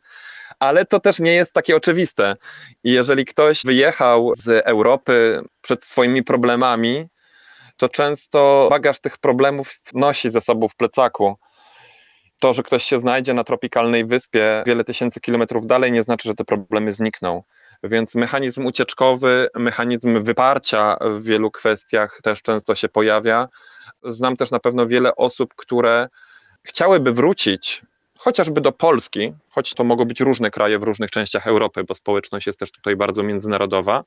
ale to też nie jest takie oczywiste. I jeżeli ktoś wyjechał z Europy przed swoimi problemami, to często bagaż tych problemów nosi ze sobą w plecaku. To, że ktoś się znajdzie na tropikalnej wyspie wiele tysięcy kilometrów dalej, nie znaczy, że te problemy znikną. Więc mechanizm ucieczkowy, mechanizm wyparcia w wielu kwestiach też często się pojawia. Znam też na pewno wiele osób, które chciałyby wrócić chociażby do Polski, choć to mogą być różne kraje w różnych częściach Europy, bo społeczność jest też tutaj bardzo międzynarodowa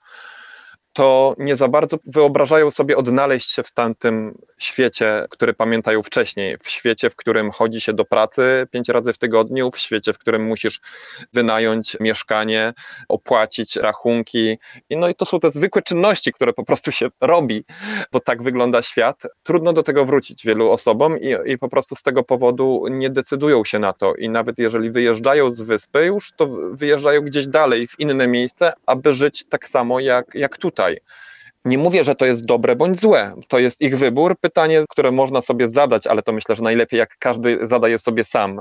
to nie za bardzo wyobrażają sobie odnaleźć się w tamtym świecie, który pamiętają wcześniej. W świecie, w którym chodzi się do pracy pięć razy w tygodniu, w świecie, w którym musisz wynająć mieszkanie, opłacić rachunki. I no i to są te zwykłe czynności, które po prostu się robi, bo tak wygląda świat. Trudno do tego wrócić wielu osobom i, i po prostu z tego powodu nie decydują się na to. I nawet jeżeli wyjeżdżają z wyspy już, to wyjeżdżają gdzieś dalej, w inne miejsce, aby żyć tak samo jak, jak tutaj Nie mówię, że to jest dobre bądź złe. To jest ich wybór. Pytanie, które można sobie zadać, ale to myślę, że najlepiej jak każdy zadaje sobie sam,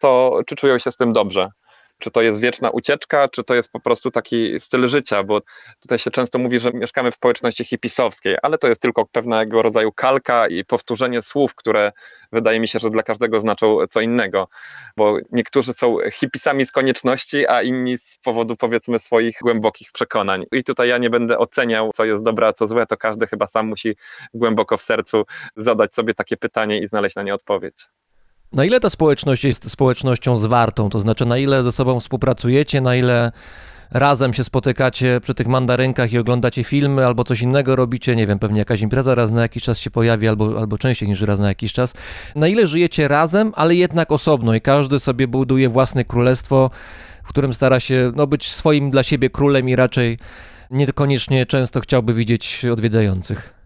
to czy czują się z tym dobrze czy to jest wieczna ucieczka, czy to jest po prostu taki styl życia, bo tutaj się często mówi, że mieszkamy w społeczności hipisowskiej, ale to jest tylko pewnego rodzaju kalka i powtórzenie słów, które wydaje mi się, że dla każdego znaczą co innego, bo niektórzy są hipisami z konieczności, a inni z powodu powiedzmy swoich głębokich przekonań. I tutaj ja nie będę oceniał, co jest dobre, a co złe, to każdy chyba sam musi głęboko w sercu zadać sobie takie pytanie i znaleźć na nie odpowiedź. Na ile ta społeczność jest społecznością zwartą? To znaczy, na ile ze sobą współpracujecie, na ile razem się spotykacie przy tych mandarynkach i oglądacie filmy albo coś innego robicie, nie wiem, pewnie jakaś impreza raz na jakiś czas się pojawi albo, albo częściej niż raz na jakiś czas. Na ile żyjecie razem, ale jednak osobno i każdy sobie buduje własne królestwo, w którym stara się no, być swoim dla siebie królem i raczej niekoniecznie często chciałby widzieć odwiedzających.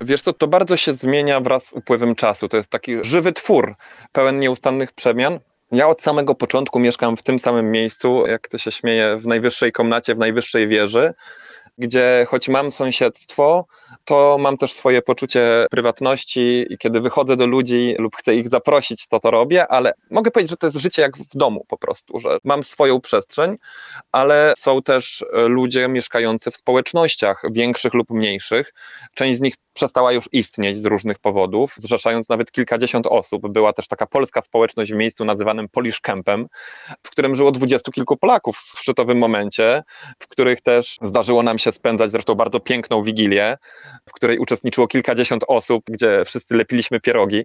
Wiesz co, to bardzo się zmienia wraz z upływem czasu. To jest taki żywy twór, pełen nieustannych przemian. Ja od samego początku mieszkam w tym samym miejscu, jak to się śmieje, w najwyższej komnacie, w najwyższej wieży, gdzie choć mam sąsiedztwo, to mam też swoje poczucie prywatności i kiedy wychodzę do ludzi lub chcę ich zaprosić, to to robię, ale mogę powiedzieć, że to jest życie jak w domu po prostu, że mam swoją przestrzeń, ale są też e, ludzie mieszkający w społecznościach większych lub mniejszych. Część z nich przestała już istnieć z różnych powodów, zrzeszając nawet kilkadziesiąt osób. Była też taka polska społeczność w miejscu nazywanym Polish Campem, w którym żyło dwudziestu kilku Polaków w szczytowym momencie, w których też zdarzyło nam się spędzać zresztą bardzo piękną wigilię, w której uczestniczyło kilkadziesiąt osób, gdzie wszyscy lepiliśmy pierogi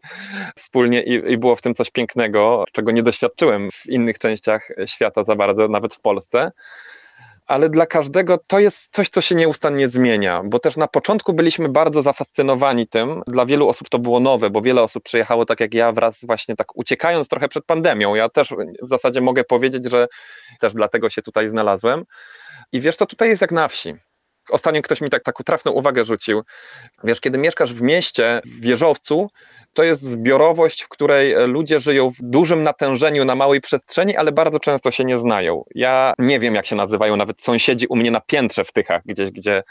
wspólnie i, i było w tym coś pięknego, czego nie doświadczyłem w innych częściach świata za bardzo, nawet w Polsce ale dla każdego to jest coś, co się nieustannie zmienia, bo też na początku byliśmy bardzo zafascynowani tym. Dla wielu osób to było nowe, bo wiele osób przyjechało tak jak ja, wraz właśnie tak uciekając trochę przed pandemią. Ja też w zasadzie mogę powiedzieć, że też dlatego się tutaj znalazłem. I wiesz, to tutaj jest jak na wsi. Ostatnio ktoś mi tak taką trafną uwagę rzucił. Wiesz, kiedy mieszkasz w mieście, w wieżowcu, to jest zbiorowość, w której ludzie żyją w dużym natężeniu na małej przestrzeni, ale bardzo często się nie znają. Ja nie wiem, jak się nazywają nawet sąsiedzi u mnie na piętrze w Tychach, gdzieś, gdzie,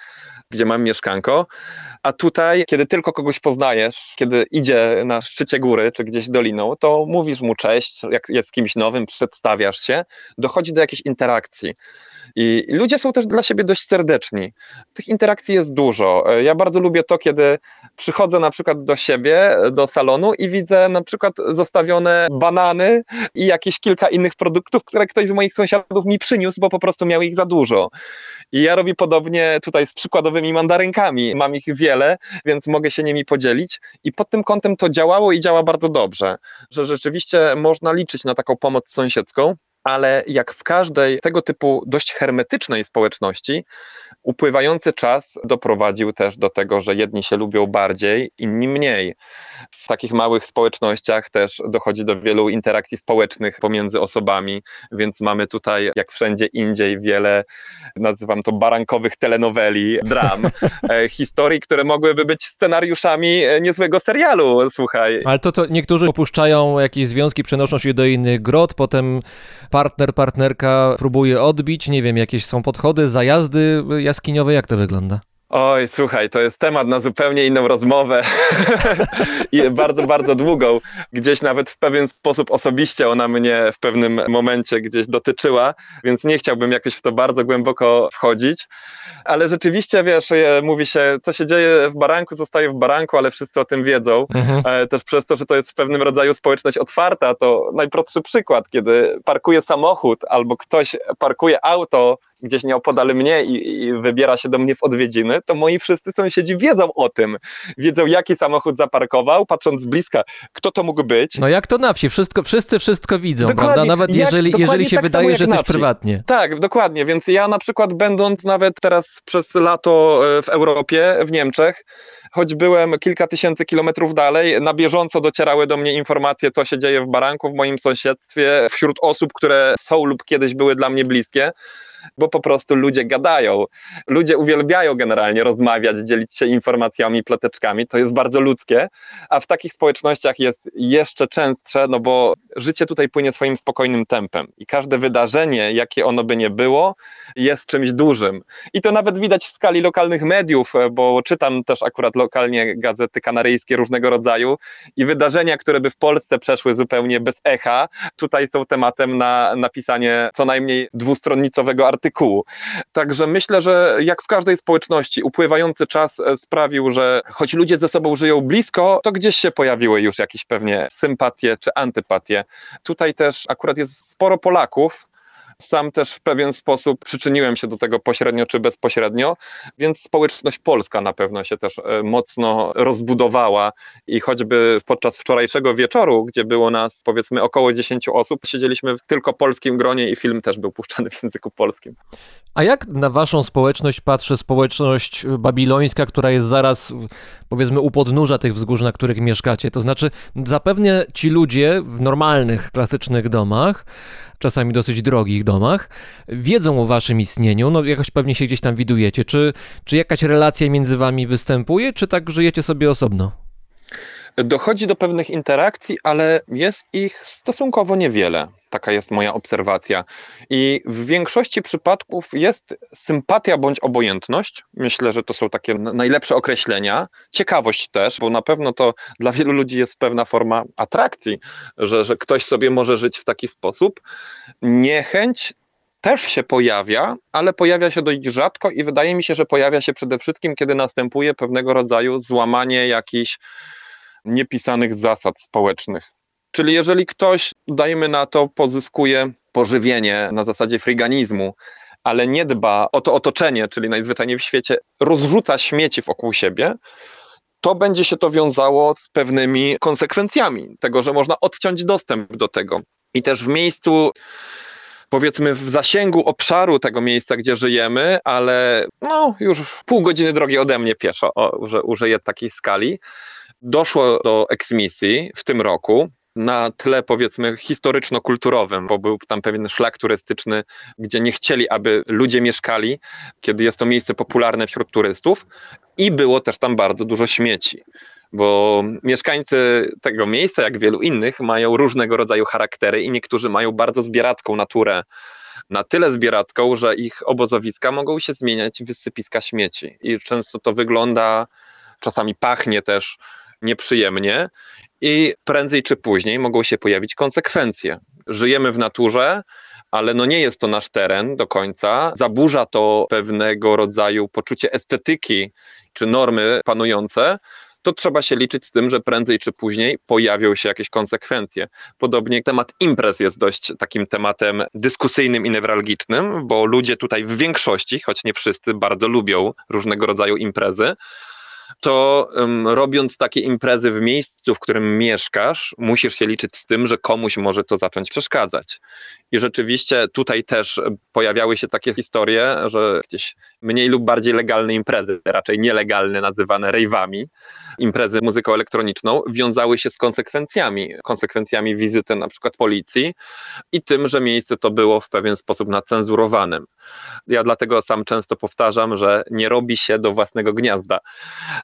gdzie mam mieszkanko. A tutaj, kiedy tylko kogoś poznajesz, kiedy idzie na szczycie góry czy gdzieś doliną, to mówisz mu cześć, jak jest kimś nowym, przedstawiasz się, dochodzi do jakiejś interakcji. I ludzie są też dla siebie dość serdeczni. Tych interakcji jest dużo. Ja bardzo lubię to, kiedy przychodzę na przykład do siebie, do salonu i widzę na przykład zostawione banany i jakieś kilka innych produktów, które ktoś z moich sąsiadów mi przyniósł, bo po prostu miał ich za dużo. I ja robię podobnie tutaj z przykładowymi mandarynkami. Mam ich wiele, więc mogę się nimi podzielić. I pod tym kątem to działało i działa bardzo dobrze, że rzeczywiście można liczyć na taką pomoc sąsiedzką ale jak w każdej tego typu dość hermetycznej społeczności, upływający czas doprowadził też do tego, że jedni się lubią bardziej, inni mniej. W takich małych społecznościach też dochodzi do wielu interakcji społecznych pomiędzy osobami, więc mamy tutaj, jak wszędzie indziej, wiele, nazywam to barankowych telenoweli, dram, (laughs) e, historii, które mogłyby być scenariuszami e, niezłego serialu, słuchaj. Ale to, to niektórzy opuszczają jakieś związki, przenoszą się do innych grot, potem partner, partnerka próbuje odbić, nie wiem, jakieś są podchody, zajazdy jaskiniowe, jak to wygląda? Oj, słuchaj, to jest temat na zupełnie inną rozmowę (laughs) i bardzo, bardzo długą. Gdzieś nawet w pewien sposób osobiście ona mnie w pewnym momencie gdzieś dotyczyła, więc nie chciałbym jakoś w to bardzo głęboko wchodzić. Ale rzeczywiście, wiesz, mówi się, co się dzieje w baranku, zostaje w baranku, ale wszyscy o tym wiedzą. Mhm. Też przez to, że to jest w pewnym rodzaju społeczność otwarta, to najprostszy przykład, kiedy parkuje samochód albo ktoś parkuje auto gdzieś nieopodal mnie i, i, wybiera się do mnie w odwiedziny, to moi wszyscy sąsiedzi wiedzą o tym. Wiedzą, jaki samochód zaparkował, patrząc z bliska, kto to mógł być. No jak to na wsi, wszystko, wszyscy wszystko widzą, dokładnie, prawda? Nawet jak, jeżeli, jeżeli się tak wydaje, że jesteś prywatnie. Tak, dokładnie, więc ja na przykład będąc nawet teraz przez lato e, w Europie, w Niemczech, choć byłem kilka tysięcy kilometrów dalej, na bieżąco docierały do mnie informacje, co się dzieje w baranku, w moim sąsiedztwie, wśród osób, które są lub kiedyś były dla mnie bliskie bo po prostu ludzie gadają. Ludzie uwielbiają generalnie rozmawiać, dzielić się informacjami, ploteczkami. To jest bardzo ludzkie, a w takich społecznościach jest jeszcze częstsze, no bo życie tutaj płynie swoim spokojnym tempem i każde wydarzenie, jakie ono by nie było, jest czymś dużym. I to nawet widać w skali lokalnych mediów, bo czytam też akurat lokalnie gazety kanaryjskie różnego rodzaju i wydarzenia, które by w Polsce przeszły zupełnie bez echa, tutaj są tematem na napisanie co najmniej dwustronnicowego artykułu. Także myślę, że jak w każdej społeczności, upływający czas e, sprawił, że choć ludzie ze sobą żyją blisko, to gdzieś się pojawiły już jakieś pewnie sympatie czy antypatie. Tutaj też akurat jest sporo Polaków, Sam też w pewien sposób przyczyniłem się do tego pośrednio czy bezpośrednio, więc społeczność polska na pewno się też e, mocno rozbudowała i choćby podczas wczorajszego wieczoru, gdzie było nas powiedzmy około 10 osób, siedzieliśmy w tylko polskim gronie i film też był puszczany w języku polskim. A jak na waszą społeczność patrzy społeczność babilońska, która jest zaraz, powiedzmy, u podnóża tych wzgórz, na których mieszkacie? To znaczy, zapewne ci ludzie w normalnych, klasycznych domach, czasami dosyć drogich domach, wiedzą o waszym istnieniu, no jakoś pewnie się gdzieś tam widujecie. Czy, czy jakaś relacja między wami występuje, czy tak żyjecie sobie osobno? Dochodzi do pewnych interakcji, ale jest ich stosunkowo niewiele. Taka jest moja obserwacja. I w większości przypadków jest sympatia bądź obojętność. Myślę, że to są takie najlepsze określenia. Ciekawość też, bo na pewno to dla wielu ludzi jest pewna forma atrakcji, że, że ktoś sobie może żyć w taki sposób. Niechęć też się pojawia, ale pojawia się dość rzadko i wydaje mi się, że pojawia się przede wszystkim, kiedy następuje pewnego rodzaju złamanie jakichś niepisanych zasad społecznych. Czyli jeżeli ktoś, dajmy na to, pozyskuje pożywienie na zasadzie friganizmu, ale nie dba o to otoczenie, czyli najzwyczajniej w świecie rozrzuca śmieci wokół siebie, to będzie się to wiązało z pewnymi konsekwencjami tego, że można odciąć dostęp do tego. I też w miejscu, powiedzmy, w zasięgu obszaru tego miejsca, gdzie żyjemy, ale no, już pół godziny drogi ode mnie pieszo, o, użyję takiej skali, doszło do eksmisji w tym roku na tle powiedzmy historyczno-kulturowym, bo był tam pewien szlak turystyczny, gdzie nie chcieli, aby ludzie mieszkali, kiedy jest to miejsce popularne wśród turystów i było też tam bardzo dużo śmieci. Bo mieszkańcy tego miejsca, jak wielu innych, mają różnego rodzaju charaktery i niektórzy mają bardzo zbieracką naturę. Na tyle zbieracką, że ich obozowiska mogą się zmieniać w wysypiska śmieci. I często to wygląda, czasami pachnie też nieprzyjemnie i prędzej czy później mogą się pojawić konsekwencje. Żyjemy w naturze, ale no nie jest to nasz teren do końca. Zaburza to pewnego rodzaju poczucie estetyki czy normy panujące. To trzeba się liczyć z tym, że prędzej czy później pojawią się jakieś konsekwencje. Podobnie temat imprez jest dość takim tematem dyskusyjnym i newralgicznym, bo ludzie tutaj w większości, choć nie wszyscy, bardzo lubią różnego rodzaju imprezy to um, robiąc takie imprezy w miejscu, w którym mieszkasz, musisz się liczyć z tym, że komuś może to zacząć przeszkadzać. I rzeczywiście tutaj też pojawiały się takie historie, że gdzieś mniej lub bardziej legalne imprezy, raczej nielegalne, nazywane rejwami, imprezy muzyką elektroniczną, wiązały się z konsekwencjami. Konsekwencjami wizyty na przykład policji i tym, że miejsce to było w pewien sposób nacenzurowanym. Ja dlatego sam często powtarzam, że nie robi się do własnego gniazda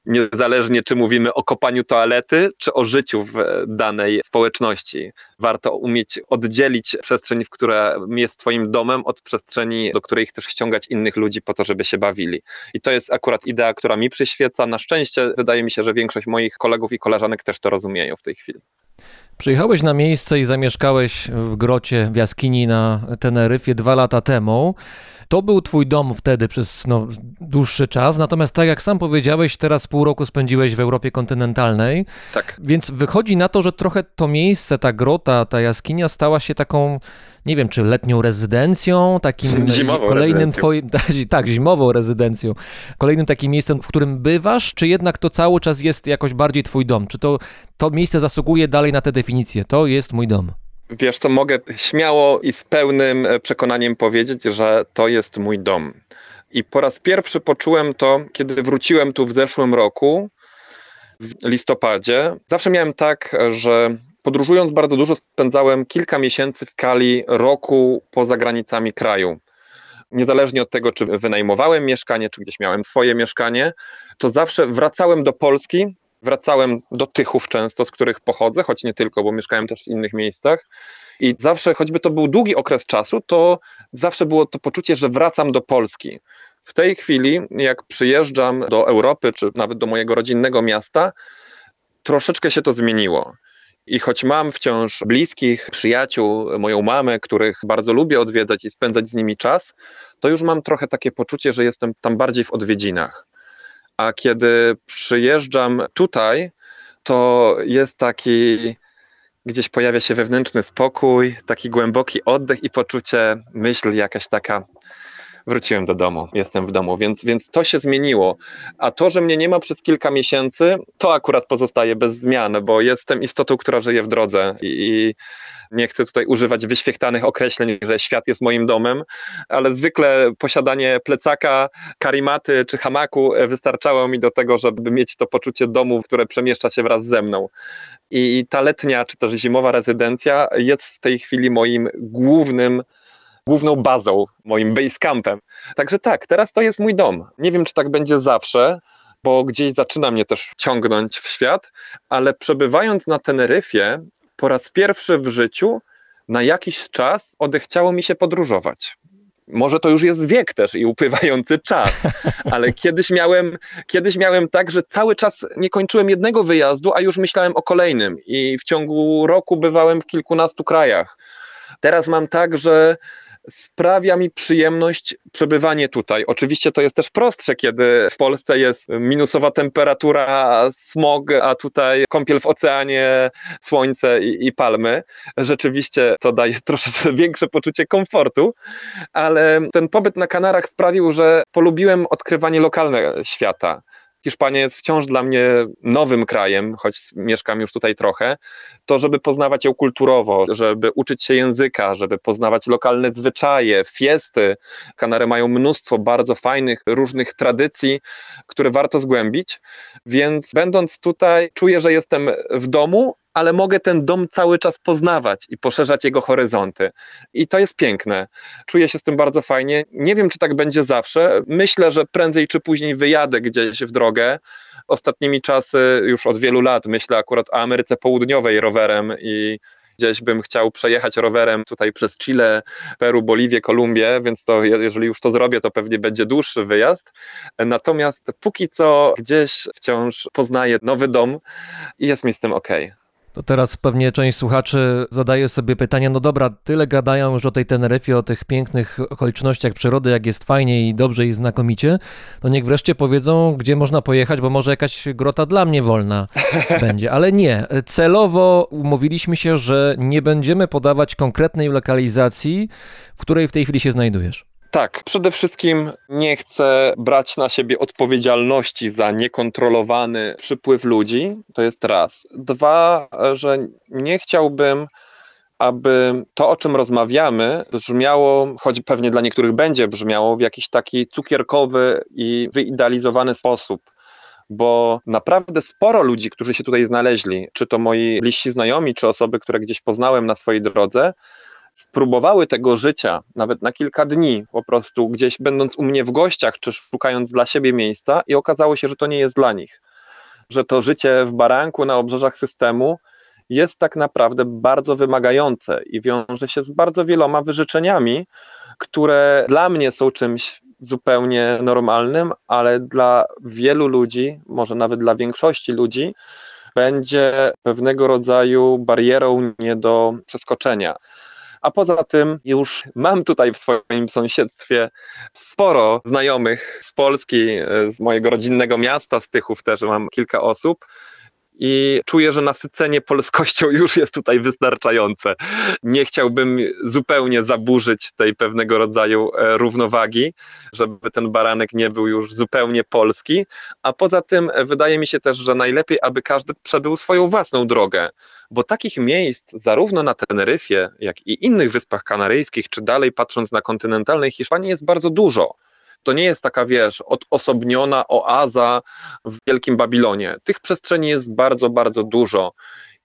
niezależnie czy mówimy o kopaniu toalety, czy o życiu w danej społeczności. Warto umieć oddzielić przestrzeń, która jest Twoim domem, od przestrzeni, do której chcesz ściągać innych ludzi po to, żeby się bawili. I to jest akurat idea, która mi przyświeca. Na szczęście wydaje mi się, że większość moich kolegów i koleżanek też to rozumieją w tej chwili. Przyjechałeś na miejsce i zamieszkałeś w grocie w jaskini na Teneryfie dwa lata temu. To był twój dom wtedy przez no, dłuższy czas, natomiast tak jak sam powiedziałeś, teraz pół roku spędziłeś w Europie kontynentalnej, Tak. więc wychodzi na to, że trochę to miejsce, ta grota, ta jaskinia stała się taką, nie wiem, czy letnią rezydencją, takim (laughs) Zimową kolejnym rezydencją. twoim, (laughs) tak, zimową rezydencją, kolejnym takim miejscem, w którym bywasz, czy jednak to cały czas jest jakoś bardziej twój dom? Czy to, to miejsce zasługuje dalej na tę definicję? To jest mój dom. Wiesz co, mogę śmiało i z pełnym e, przekonaniem powiedzieć, że to jest mój dom. I po raz pierwszy poczułem to, kiedy wróciłem tu w zeszłym roku, w listopadzie. Zawsze miałem tak, że podróżując bardzo dużo, spędzałem kilka miesięcy w skali roku poza granicami kraju. Niezależnie od tego, czy wynajmowałem mieszkanie, czy gdzieś miałem swoje mieszkanie, to zawsze wracałem do Polski, wracałem do Tychów często, z których pochodzę, choć nie tylko, bo mieszkałem też w innych miejscach. I zawsze, choćby to był długi okres czasu, to zawsze było to poczucie, że wracam do Polski. W tej chwili, jak przyjeżdżam do Europy, czy nawet do mojego rodzinnego miasta, troszeczkę się to zmieniło. I choć mam wciąż bliskich, przyjaciół, moją mamę, których bardzo lubię odwiedzać i spędzać z nimi czas, to już mam trochę takie poczucie, że jestem tam bardziej w odwiedzinach. A kiedy przyjeżdżam tutaj, to jest taki gdzieś pojawia się wewnętrzny spokój, taki głęboki oddech i poczucie, myśl jakaś taka. Wróciłem do domu, jestem w domu, więc, więc to się zmieniło. A to, że mnie nie ma przez kilka miesięcy, to akurat pozostaje bez zmian, bo jestem istotą, która żyje w drodze i, i nie chcę tutaj używać wyświechtanych określeń, że świat jest moim domem, ale zwykle posiadanie plecaka, karimaty czy hamaku wystarczało mi do tego, żeby mieć to poczucie domu, które przemieszcza się wraz ze mną. I ta letnia czy też zimowa rezydencja jest w tej chwili moim głównym główną bazą, moim base campem. Także tak, teraz to jest mój dom. Nie wiem, czy tak będzie zawsze, bo gdzieś zaczyna mnie też ciągnąć w świat, ale przebywając na Teneryfie, po raz pierwszy w życiu na jakiś czas odechciało mi się podróżować. Może to już jest wiek też i upływający czas, (laughs) ale kiedyś miałem, kiedyś miałem tak, że cały czas nie kończyłem jednego wyjazdu, a już myślałem o kolejnym i w ciągu roku bywałem w kilkunastu krajach. Teraz mam tak, że sprawia mi przyjemność przebywanie tutaj. Oczywiście to jest też prostsze, kiedy w Polsce jest minusowa temperatura, smog, a tutaj kąpiel w oceanie, słońce i, i palmy. Rzeczywiście to daje (laughs) troszeczkę większe poczucie komfortu, ale ten pobyt na Kanarach sprawił, że polubiłem odkrywanie lokalne świata. Hiszpania jest wciąż dla mnie nowym krajem, choć mieszkam już tutaj trochę, to żeby poznawać ją kulturowo, żeby uczyć się języka, żeby poznawać lokalne zwyczaje, fiesty. Kanary mają mnóstwo bardzo fajnych, różnych tradycji, które warto zgłębić, więc będąc tutaj czuję, że jestem w domu, ale mogę ten dom cały czas poznawać i poszerzać jego horyzonty. I to jest piękne. Czuję się z tym bardzo fajnie. Nie wiem, czy tak będzie zawsze. Myślę, że prędzej czy później wyjadę gdzieś w drogę. Ostatnimi czasy, już od wielu lat, myślę akurat o Ameryce Południowej rowerem i gdzieś bym chciał przejechać rowerem tutaj przez Chile, Peru, Boliwię, Kolumbię, więc to jeżeli już to zrobię, to pewnie będzie dłuższy wyjazd. Natomiast póki co gdzieś wciąż poznaję nowy dom i jest mi z tym ok. To teraz pewnie część słuchaczy zadaje sobie pytanie, no dobra, tyle gadają już o tej Teneryfie, o tych pięknych okolicznościach przyrody, jak jest fajnie i dobrze i znakomicie, to niech wreszcie powiedzą, gdzie można pojechać, bo może jakaś grota dla mnie wolna (laughs) będzie. Ale nie, celowo umówiliśmy się, że nie będziemy podawać konkretnej lokalizacji, w której w tej chwili się znajdujesz. Tak, przede wszystkim nie chcę brać na siebie odpowiedzialności za niekontrolowany przypływ ludzi. To jest raz. Dwa, że nie chciałbym, aby to, o czym rozmawiamy, brzmiało, choć pewnie dla niektórych będzie brzmiało, w jakiś taki cukierkowy i wyidealizowany sposób bo naprawdę sporo ludzi, którzy się tutaj znaleźli, czy to moi bliżsi znajomi, czy osoby, które gdzieś poznałem na swojej drodze, spróbowały tego życia nawet na kilka dni, po prostu gdzieś będąc u mnie w gościach, czy szukając dla siebie miejsca, i okazało się, że to nie jest dla nich. Że to życie w baranku na obrzeżach systemu jest tak naprawdę bardzo wymagające i wiąże się z bardzo wieloma wyrzeczeniami, które dla mnie są czymś zupełnie normalnym, ale dla wielu ludzi, może nawet dla większości ludzi, będzie pewnego rodzaju barierą nie do przeskoczenia. A poza tym już mam tutaj w swoim sąsiedztwie sporo znajomych z Polski, z mojego rodzinnego miasta, z Tychów też mam kilka osób i czuję, że nasycenie polskością (laughs) już jest tutaj wystarczające. Nie chciałbym zupełnie zaburzyć tej pewnego rodzaju e, równowagi, żeby ten baranek nie był już zupełnie polski, a poza tym e, wydaje mi się też, że najlepiej, aby każdy przebył swoją własną drogę, bo takich miejsc zarówno na Teneryfie, jak i innych wyspach kanaryjskich, czy dalej patrząc na kontynentalnej Hiszpanii jest bardzo dużo. To nie jest taka, wiesz, odosobniona oaza w Wielkim Babilonie. Tych przestrzeni jest bardzo, bardzo dużo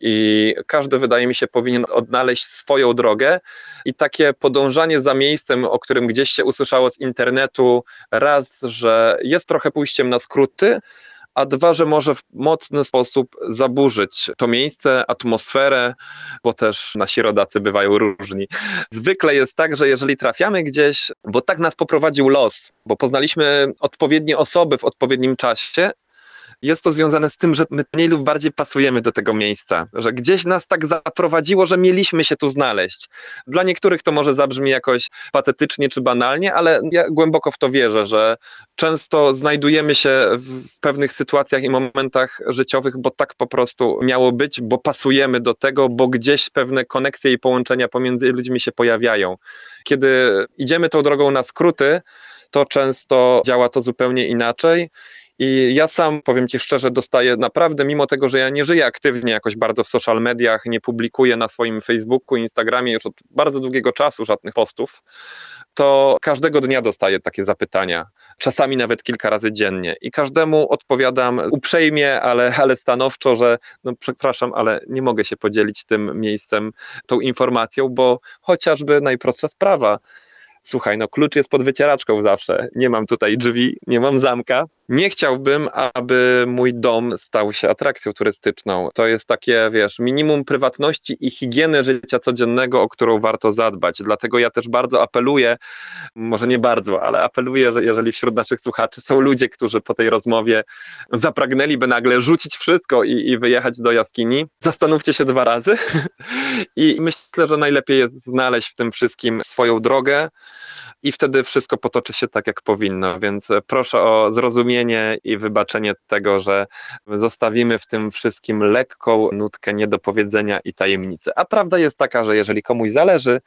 i każdy, wydaje mi się, powinien odnaleźć swoją drogę i takie podążanie za miejscem, o którym gdzieś się usłyszało z internetu, raz, że jest trochę pójściem na skróty, a dwa, że może w mocny sposób zaburzyć to miejsce, atmosferę, bo też nasi rodacy bywają różni. Zwykle jest tak, że jeżeli trafiamy gdzieś, bo tak nas poprowadził los, bo poznaliśmy odpowiednie osoby w odpowiednim czasie, jest to związane z tym, że my mniej lub bardziej pasujemy do tego miejsca, że gdzieś nas tak zaprowadziło, że mieliśmy się tu znaleźć. Dla niektórych to może zabrzmi jakoś patetycznie czy banalnie, ale ja głęboko w to wierzę, że często znajdujemy się w pewnych sytuacjach i momentach życiowych, bo tak po prostu miało być, bo pasujemy do tego, bo gdzieś pewne koneksje i połączenia pomiędzy ludźmi się pojawiają. Kiedy idziemy tą drogą na skróty, to często działa to zupełnie inaczej. I ja sam, powiem Ci szczerze, dostaję naprawdę, mimo tego, że ja nie żyję aktywnie jakoś bardzo w social mediach, nie publikuję na swoim Facebooku, Instagramie już od bardzo długiego czasu żadnych postów, to każdego dnia dostaję takie zapytania, czasami nawet kilka razy dziennie. I każdemu odpowiadam uprzejmie, ale, ale stanowczo, że no przepraszam, ale nie mogę się podzielić tym miejscem, tą informacją, bo chociażby najprostsza sprawa. Słuchaj, no klucz jest pod wycieraczką zawsze. Nie mam tutaj drzwi, nie mam zamka. Nie chciałbym, aby mój dom stał się atrakcją turystyczną. To jest takie, wiesz, minimum prywatności i higieny życia codziennego, o którą warto zadbać. Dlatego ja też bardzo apeluję, może nie bardzo, ale apeluję, że jeżeli wśród naszych słuchaczy są ludzie, którzy po tej rozmowie zapragnęliby nagle rzucić wszystko i, i wyjechać do jaskini, zastanówcie się dwa razy. (laughs) I myślę, że najlepiej jest znaleźć w tym wszystkim swoją drogę i wtedy wszystko potoczy się tak, jak powinno. Więc proszę o zrozumienie i wybaczenie tego, że zostawimy w tym wszystkim lekką nutkę niedopowiedzenia i tajemnicy. A prawda jest taka, że jeżeli komuś zależy,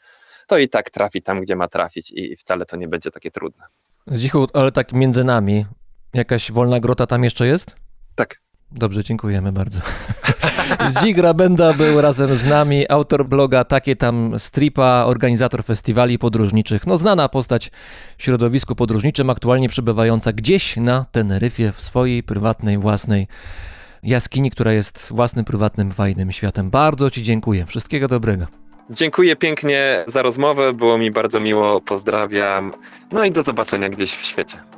to i tak trafi tam, gdzie ma trafić i wcale to nie będzie takie trudne. Zdzichu, ale tak między nami, jakaś wolna grota tam jeszcze jest? Tak. Dobrze, dziękujemy bardzo. Zdzik Rabenda był razem z nami, autor bloga Takie tam Stripa, organizator festiwali podróżniczych. No znana postać w środowisku podróżniczym, aktualnie przebywająca gdzieś na Teneryfie w swojej prywatnej, własnej jaskini, która jest własnym, prywatnym, fajnym światem. Bardzo Ci dziękuję. Wszystkiego dobrego. Dziękuję pięknie za rozmowę, było mi bardzo miło, pozdrawiam. No i do zobaczenia gdzieś w świecie.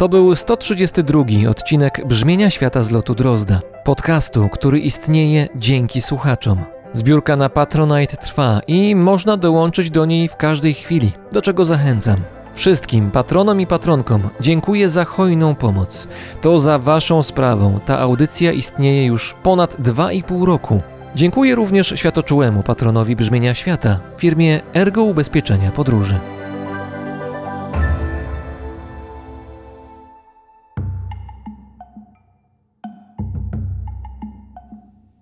To był 132 odcinek Brzmienia Świata z lotu Drozda. Podcastu, który istnieje dzięki słuchaczom. Zbiórka na Patronite trwa i można dołączyć do niej w każdej chwili, do czego zachęcam. Wszystkim patronom i patronkom dziękuję za hojną pomoc. To za Waszą sprawą ta audycja istnieje już ponad 2,5 roku. Dziękuję również światoczułemu patronowi brzmienia świata, firmie Ergo Ubezpieczenia Podróży.